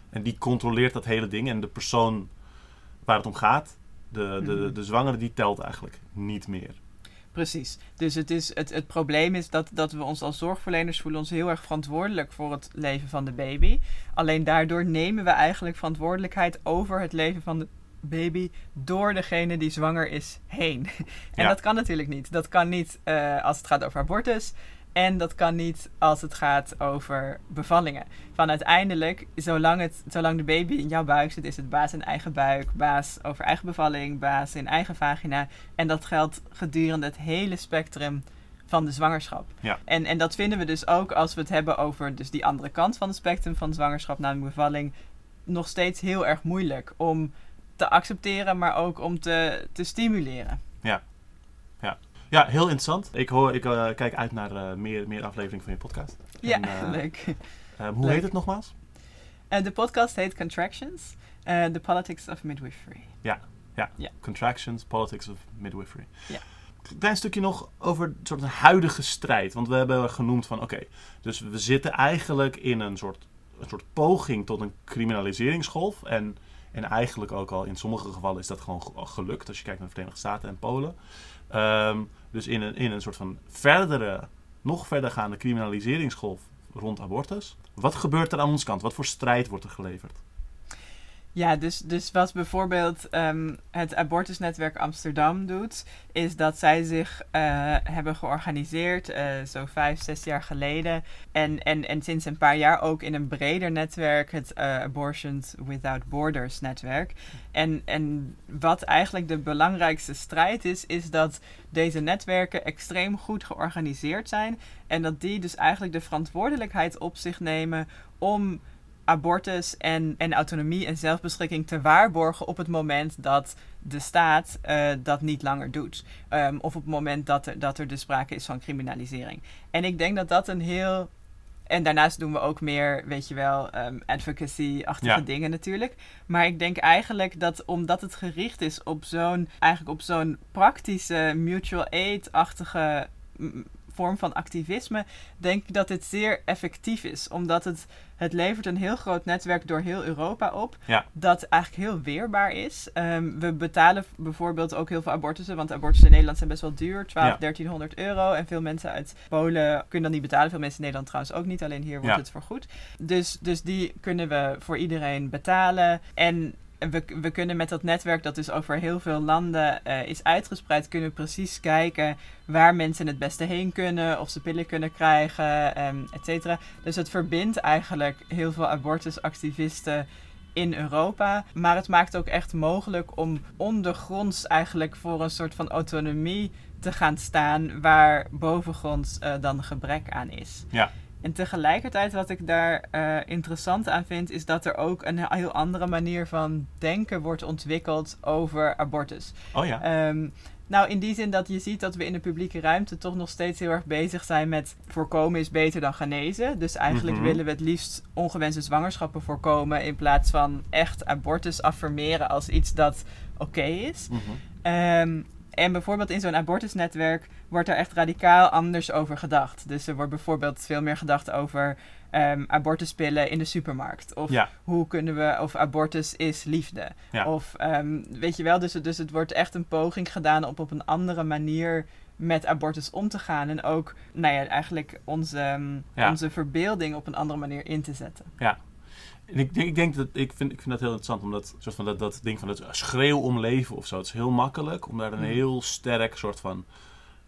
en die controleert dat hele ding. En de persoon waar het om gaat, de, de, Mhm. de zwangere, die telt eigenlijk niet meer. Precies. Dus het, is, het, het probleem is dat, dat we ons als zorgverleners voelen ons heel erg verantwoordelijk voor het leven van de baby. Alleen daardoor nemen we eigenlijk verantwoordelijkheid over het leven van de baby door degene die zwanger is heen. *laughs* en Ja. dat kan natuurlijk niet. Dat kan niet eh, als het gaat over abortus. En dat kan niet als het gaat over bevallingen. Van uiteindelijk, zolang, het, zolang de baby in jouw buik zit, is het baas in eigen buik, baas over eigen bevalling, baas in eigen vagina. En dat geldt gedurende het hele spectrum van de zwangerschap. Ja. En, en dat vinden we dus ook als we het hebben over dus die andere kant van het spectrum van zwangerschap, namelijk bevalling, nog steeds heel erg moeilijk om te accepteren, maar ook om te, te stimuleren. Ja, heel interessant. Ik, hoor, ik eh, kijk uit naar eh, meer, meer afleveringen van je podcast. Ja, En, *laughs* eh, leuk. Hoe Leuk. heet het nogmaals? De podcast heet Contractions, The Politics of Midwifery. Contractions, Politics of Midwifery. Ja. Klein stukje nog over een soort huidige strijd. Want we hebben genoemd van, oké, dus we zitten eigenlijk in een soort, een soort poging tot een criminaliseringsgolf. En, en eigenlijk ook al in sommige gevallen is dat gewoon ge- gelukt. Als je kijkt naar de Verenigde Staten en Polen. Ehm, dus in een, in een soort van verdere, nog verdergaande criminaliseringsgolf rond abortus. Wat gebeurt er aan onze kant? Wat voor strijd wordt er geleverd? Ja, dus, dus wat bijvoorbeeld ehm, het abortusnetwerk Amsterdam doet, is dat zij zich eh, hebben georganiseerd, eh, zo vijf, zes jaar geleden. En, en, en sinds een paar jaar ook in een breder netwerk, het eh, Abortions Without Borders netwerk. En, en wat eigenlijk de belangrijkste strijd is, is dat deze netwerken extreem goed georganiseerd zijn. En dat die dus eigenlijk de verantwoordelijkheid op zich nemen om abortus en, en autonomie en zelfbeschikking te waarborgen op het moment dat de staat eh, dat niet langer doet. Ehm, of op het moment dat er, dat er dus sprake is van criminalisering. En ik denk dat dat een heel. En daarnaast doen we ook meer, weet je wel, ehm, advocacy-achtige Ja. dingen natuurlijk. Maar ik denk eigenlijk dat omdat het gericht is op zo'n, eigenlijk op zo'n praktische mutual aid-achtige vorm van activisme, denk ik dat dit zeer effectief is. Omdat het, het levert een heel groot netwerk door heel Europa op. Ja. Dat eigenlijk heel weerbaar is. Ehm, we betalen bijvoorbeeld ook heel veel abortussen. Want abortussen in Nederland zijn best wel duur. 12, Ja. 1300 euro. En veel mensen uit Polen kunnen dat niet betalen. Veel mensen in Nederland trouwens ook niet. Alleen hier wordt Ja. het vergoed. Dus, dus die kunnen we voor iedereen betalen. En we, we kunnen met dat netwerk dat dus over heel veel landen eh, is uitgespreid, kunnen we precies kijken waar mensen het beste heen kunnen, of ze pillen kunnen krijgen, um, et cetera. Dus het verbindt eigenlijk heel veel abortusactivisten in Europa. Maar het maakt ook echt mogelijk om ondergronds eigenlijk voor een soort van autonomie te gaan staan waar bovengronds uh, dan gebrek aan is. Ja. En tegelijkertijd wat ik daar uh, interessant aan vind, is dat er ook een heel andere manier van denken wordt ontwikkeld over abortus. Oh ja. Um, nou, in die zin dat je ziet dat we in de publieke ruimte toch nog steeds heel erg bezig zijn met voorkomen is beter dan genezen. Dus eigenlijk Mhm. willen we het liefst ongewenste zwangerschappen voorkomen in plaats van echt abortus affirmeren als iets dat oké is. Ehm, en bijvoorbeeld in zo'n abortusnetwerk wordt er echt radicaal anders over gedacht. Dus er wordt bijvoorbeeld veel meer gedacht over ehm, abortuspillen in de supermarkt. Of Ja. hoe kunnen we, of abortus is liefde. Ja. Of ehm, weet je wel, dus, het- dus het wordt echt een poging gedaan om op een andere manier met abortus om te gaan. En ook, nou ja, eigenlijk onze, ehm, Ja. onze verbeelding op een andere manier in te zetten. En ik denk, ik denk dat ik vind, ik vind dat heel interessant, omdat soort van dat, dat ding van het schreeuw om leven of zo. Het is heel makkelijk om daar een Mhm. heel sterk soort van,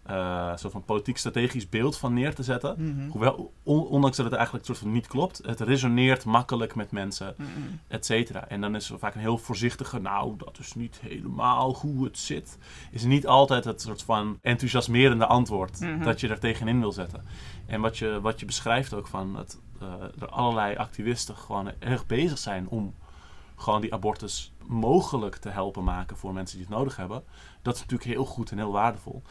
eh, soort van politiek strategisch beeld van neer te zetten. Mhm. Hoewel, on- ondanks dat het eigenlijk soort van niet klopt, het resoneert makkelijk met mensen, Mhm. et cetera. En dan is er vaak een heel voorzichtige, nou, dat is niet helemaal hoe het zit. Is niet altijd het soort van enthousiasmerende antwoord Mhm. dat je er tegenin wil zetten. En wat je, wat je beschrijft ook van dat eh, er allerlei activisten gewoon erg bezig zijn om gewoon die abortus mogelijk te helpen maken voor mensen die het nodig hebben. Dat is natuurlijk heel goed en heel waardevol.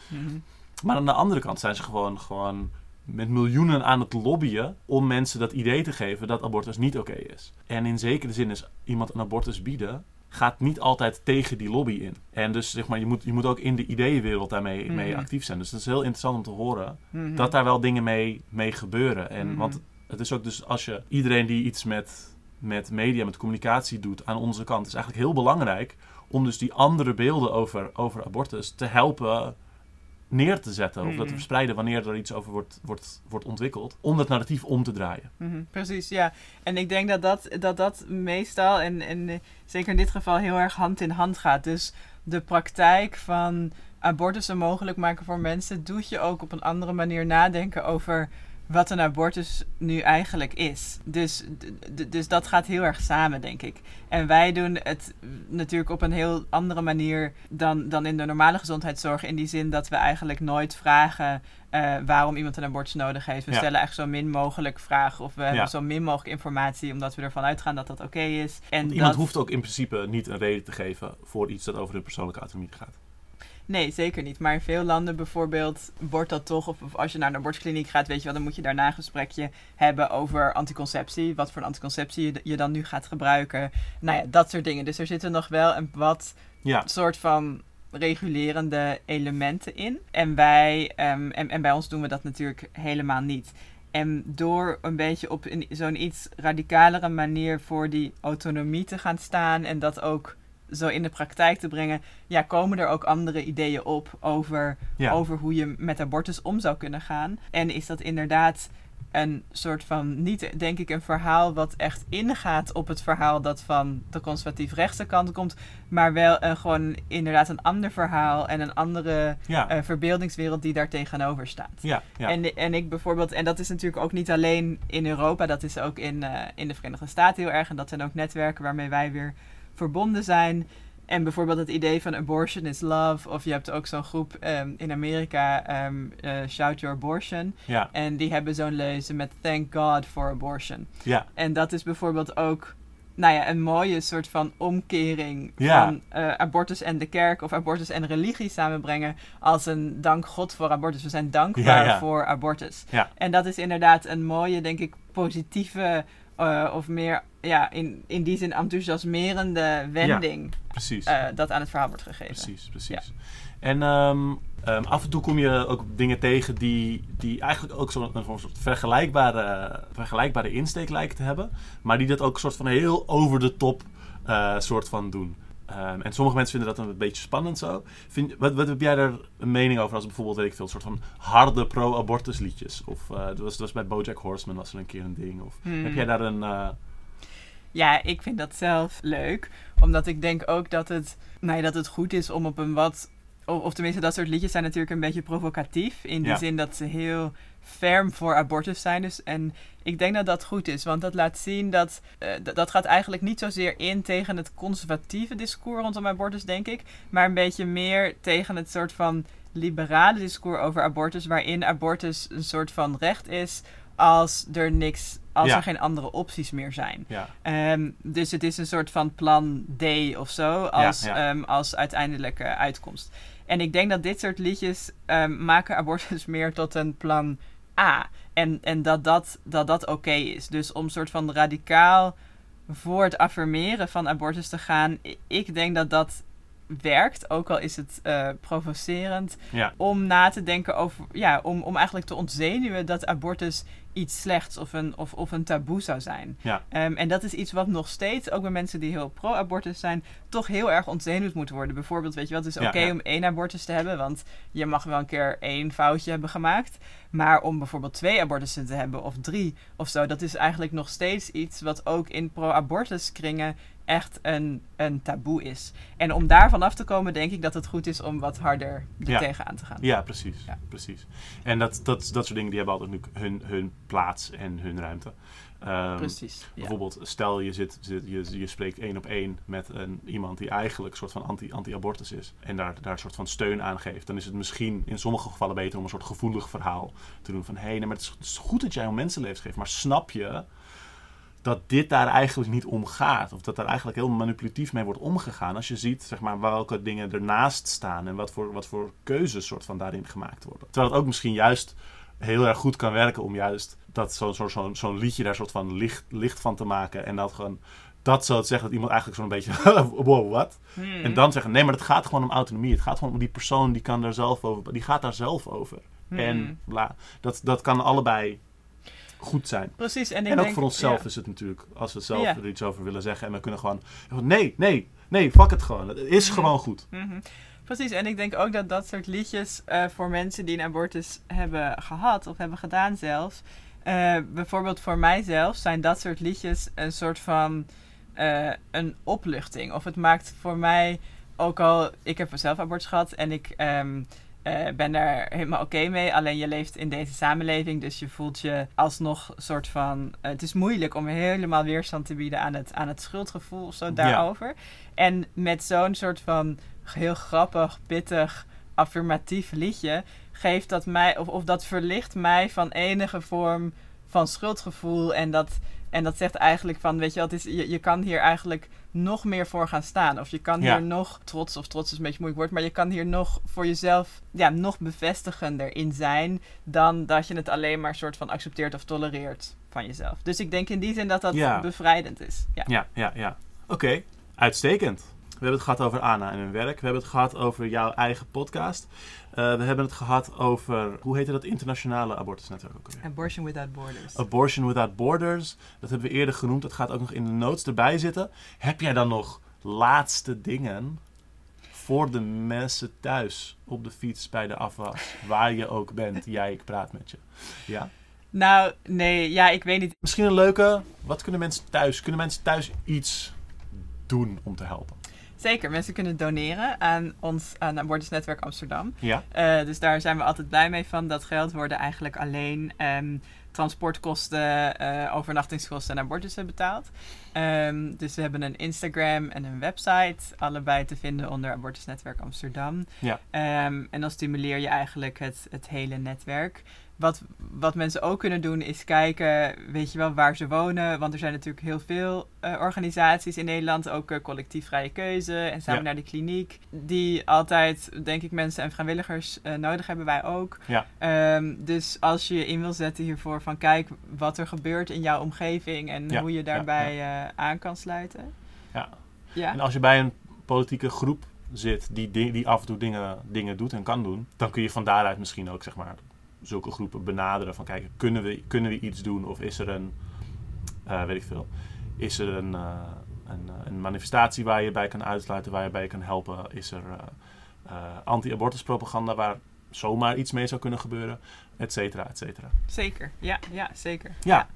Maar aan de andere kant zijn ze gewoon, gewoon met miljoenen aan het lobbyen om mensen dat idee te geven dat abortus niet oké is. En in zekere zin is iemand een abortus bieden gaat niet altijd tegen die lobby in. En dus zeg maar, je moet, je moet ook in de ideeënwereld daarmee mee Mhm. actief zijn. Dus het is heel interessant om te horen Mhm. dat daar wel dingen mee, mee gebeuren. En, Mhm. Want het is ook dus als je iedereen die iets met, met media, met communicatie doet aan onze kant, is eigenlijk heel belangrijk om dus die andere beelden over, over abortus te helpen neer te zetten. Of dat te Mhm. verspreiden wanneer er iets over wordt, wordt, wordt ontwikkeld. Om dat narratief om te draaien. Mhm, precies, ja. En ik denk dat dat, dat, dat meestal, en, en eh, zeker in dit geval, heel erg hand in hand gaat. Dus de praktijk van abortussen mogelijk maken voor mensen, doet je ook op een andere manier nadenken over wat een abortus nu eigenlijk is. Dus, dus dat gaat heel erg samen, denk ik. En wij doen het natuurlijk op een heel andere manier dan, dan in de normale gezondheidszorg. In die zin dat we eigenlijk nooit vragen eh, waarom iemand een abortus nodig heeft. We Ja. stellen echt zo min mogelijk vragen of we Ja. hebben zo min mogelijk informatie, omdat we ervan uitgaan dat dat oké is. En Want iemand dat- hoeft ook in principe niet een reden te geven voor iets dat over hun persoonlijke autonomie gaat. Nee, zeker niet. Maar in veel landen bijvoorbeeld wordt dat toch, of, of als je naar een abortuskliniek gaat, weet je wel, dan moet je daarna een gesprekje hebben over anticonceptie. Wat voor anticonceptie je, je dan nu gaat gebruiken. Nou ja, dat soort dingen. Dus er zitten nog wel een wat Ja, soort van regulerende elementen in. En wij, ehm, en, en bij ons doen we dat natuurlijk helemaal niet. En door een beetje op zo'n iets radicalere manier voor die autonomie te gaan staan en dat ook zo in de praktijk te brengen, ja, komen er ook andere ideeën op over, ja. over hoe je met abortus om zou kunnen gaan. En is dat inderdaad een soort van, niet denk ik een verhaal wat echt ingaat op het verhaal dat van de conservatief-rechtse kant komt, maar wel een, gewoon inderdaad een ander verhaal en een andere ja. eh, verbeeldingswereld die daar tegenover staat. ja, ja. En, en ik bijvoorbeeld, en dat is natuurlijk ook niet alleen in Europa, dat is ook in, eh, in de Verenigde Staten heel erg. En dat zijn ook netwerken waarmee wij weer verbonden zijn. En bijvoorbeeld het idee van abortion is love. Of je hebt ook zo'n groep ehm, in Amerika, ehm, eh, Shout Your Abortion. ja, En die hebben zo'n leuze met Thank God for Abortion. ja, En dat is bijvoorbeeld ook nou ja, een mooie soort van omkering Ja. van eh, abortus en de kerk of abortus en religie samenbrengen als een dank God voor abortus. We zijn dankbaar Ja, ja. voor abortus. Ja. En dat is inderdaad een mooie, denk ik, positieve eh, of meer ja, in, in die zin enthousiasmerende wending precies. eh, dat aan het verhaal wordt gegeven. Precies, precies. En ehm, ehm, af en toe kom je ook dingen tegen die, die eigenlijk ook zo'n een soort vergelijkbare, vergelijkbare insteek lijken te hebben. Maar die dat ook een soort van heel over de top eh, soort van doen. Ehm, en sommige mensen vinden dat een beetje spannend zo. Vind, wat, wat heb jij daar een mening over als bijvoorbeeld, weet ik veel, een soort van harde pro-abortus liedjes? Of uh, dat was, dat was bij Bojack Horseman was er een keer een ding. Of Hmm. heb jij daar een... eh, Ja, ik vind dat zelf leuk. Omdat ik denk ook dat het, nou ja, dat het goed is om op een wat. Of, of tenminste, dat soort liedjes zijn natuurlijk een beetje provocatief. In die Ja. zin dat ze heel ferm voor abortus zijn. Dus, en ik denk dat dat goed is. Want dat laat zien dat. eh, dat gaat eigenlijk niet zozeer in tegen het conservatieve discours rondom abortus, denk ik. Maar een beetje meer tegen het soort van liberale discours over abortus. Waarin abortus een soort van recht is als er niks. Als Ja. er geen andere opties meer zijn. Ja, Ehm, dus het is een soort van plan D of zo als, ja. ehm, als uiteindelijke uitkomst. En ik denk dat dit soort liedjes ehm, maken abortus *laughs* meer tot een plan A. En, en dat dat, dat, dat oké is. Dus om een soort van radicaal voor het affirmeren van abortus te gaan. Ik denk dat dat werkt, ook al is het eh, provocerend ja, om na te denken over, ja, om, om eigenlijk te ontzenuwen dat abortus iets slechts of een, of, of een taboe zou zijn. Ja. Ehm, en dat is iets wat nog steeds, ook bij mensen die heel pro-abortus zijn, toch heel erg ontzenuwd moet worden. Bijvoorbeeld, weet je wat, het is Ja, oké ja. om één abortus te hebben, want je mag wel een keer één foutje hebben gemaakt. Maar om bijvoorbeeld twee abortussen te hebben of drie of zo, dat is eigenlijk nog steeds iets wat ook in pro-abortus kringen echt een, een taboe is. En om daarvan af te komen, denk ik dat het goed is om wat harder er Ja. tegenaan te gaan. ja, precies. Ja. precies. En dat, dat, dat soort dingen die hebben altijd hun, hun plaats en hun ruimte. Ehm, Precies. Ja. Bijvoorbeeld, stel je, zit, zit, je, je spreekt één op één met een, iemand die eigenlijk een soort van anti, anti-abortus is. En daar, daar een soort van steun aan geeft. Dan is het misschien in sommige gevallen beter om een soort gevoelig verhaal te doen. Van hé, hey, nee, maar het is, het is goed dat jij om mensenlevens geeft. Maar snap je dat dit daar eigenlijk niet om gaat? Of dat daar eigenlijk heel manipulatief mee wordt omgegaan. Als je ziet zeg maar, welke dingen ernaast staan. En wat voor, wat voor keuzes soort van daarin gemaakt worden. Terwijl het ook misschien juist heel erg goed kan werken om juist dat zo'n zo, zo, zo'n liedje daar soort van licht, licht van te maken. En dat gewoon dat zo te zeggen dat iemand eigenlijk zo'n beetje *laughs* wow, wat? Hmm. En dan zeggen, nee, maar het gaat gewoon om autonomie. Het gaat gewoon om die persoon die kan daar zelf over, die gaat daar zelf over. Hmm. En bla. Dat, dat kan allebei goed zijn. Precies. En, ik En ook denk, voor onszelf ja. is het natuurlijk, als we zelf er iets over willen zeggen en we kunnen gewoon, nee, nee, nee, fuck het gewoon. Het is Mhm. gewoon goed. Mhm. Precies, en ik denk ook dat dat soort liedjes eh, voor mensen die een abortus hebben gehad of hebben gedaan zelfs. eh, bijvoorbeeld voor mijzelf zijn dat soort liedjes een soort van eh, een opluchting. Of het maakt voor mij, ook al ik heb zelf abortus gehad en ik ehm, eh, ben daar helemaal oké mee. Alleen je leeft in deze samenleving, dus je voelt je alsnog soort van... eh, het is moeilijk om helemaal weerstand te bieden aan het, aan het schuldgevoel of zo daarover. En met zo'n soort van heel grappig, pittig, affirmatief liedje geeft dat mij, of, of dat verlicht mij van enige vorm van schuldgevoel. En dat, en dat zegt eigenlijk van, weet je het is, je, je kan hier eigenlijk nog meer voor gaan staan. Of je kan Ja. hier nog trots, of trots is een beetje moeilijk woord, maar je kan hier nog voor jezelf ja, nog bevestigender in zijn dan dat je het alleen maar soort van accepteert of tolereert van jezelf. Dus ik denk in die zin dat dat Ja. bevrijdend is. Ja. Ja, ja, ja. Oké, uitstekend. We hebben het gehad over Anna en hun werk. We hebben het gehad over jouw eigen podcast. Eh, we hebben het gehad over, hoe heette dat internationale abortusnetwerk ook alweer? Abortion Without Borders. Abortion Without Borders. Dat hebben we eerder genoemd. Dat gaat ook nog in de notes erbij zitten. Heb jij dan nog laatste dingen voor de mensen thuis op de fiets bij de afwas? Waar je ook bent. Jij, ik praat met je. Ja? Nou, nee, ja, ik weet niet. Misschien een leuke. Wat kunnen mensen thuis? Kunnen mensen thuis iets doen om te helpen? Zeker, mensen kunnen doneren aan ons aan Abortusnetwerk Amsterdam. Ja? Eh, dus daar zijn we altijd blij mee van. Dat geld worden eigenlijk alleen ehm, transportkosten, eh, overnachtingskosten en abortussen betaald. Ehm, dus we hebben een Instagram en een website, allebei te vinden onder Abortusnetwerk Amsterdam. Ja. Ehm, en dan stimuleer je eigenlijk het, het hele netwerk. Wat, wat mensen ook kunnen doen is kijken, weet je wel, waar ze wonen. Want er zijn natuurlijk heel veel eh, organisaties in Nederland, ook eh, collectief vrije keuze en samen Ja. naar de kliniek. Die altijd, denk ik, mensen en vrijwilligers eh, nodig hebben, wij ook. Ja. Ehm, dus als je je in wil zetten hiervoor van kijk wat er gebeurt in jouw omgeving en Ja, hoe je daarbij aan kan sluiten. Ja. Ja. En als je bij een politieke groep zit die, di- die af en toe dingen, dingen doet en kan doen, dan kun je van daaruit misschien ook zeg maar, zulke groepen benaderen. Van kijk, kunnen we, kunnen we iets doen? Of is er een, eh, weet ik veel, is er een, eh, een, eh, een manifestatie waar je bij kan uitsluiten, waar je bij kan helpen? Is er anti-abortus propaganda waar zomaar iets mee zou kunnen gebeuren? Et cetera, et cetera. Zeker, ja, ja zeker. Ja.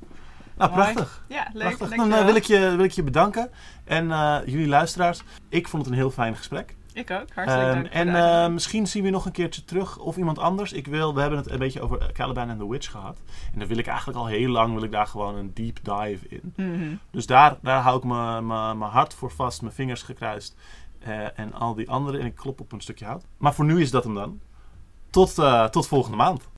Nou, prachtig. Ja, leuk. prachtig. Dan dankjewel. eh, wil, ik je, wil ik je bedanken. En jullie luisteraars, ik vond het een heel fijn gesprek. Ik ook. Ehm, dank. voor en eh, uitnodiging. misschien zien we nog een keertje terug of iemand anders. Ik wil, we hebben het een beetje over Caliban and the Witch gehad. En daar wil ik eigenlijk al heel lang wil ik daar gewoon een deep dive in. Mhm. Dus daar, daar hou ik mijn hart voor vast, mijn vingers gekruist. eh, en al die andere. En ik klop op een stukje hout. Maar voor nu is dat hem dan. Tot, eh, tot volgende maand.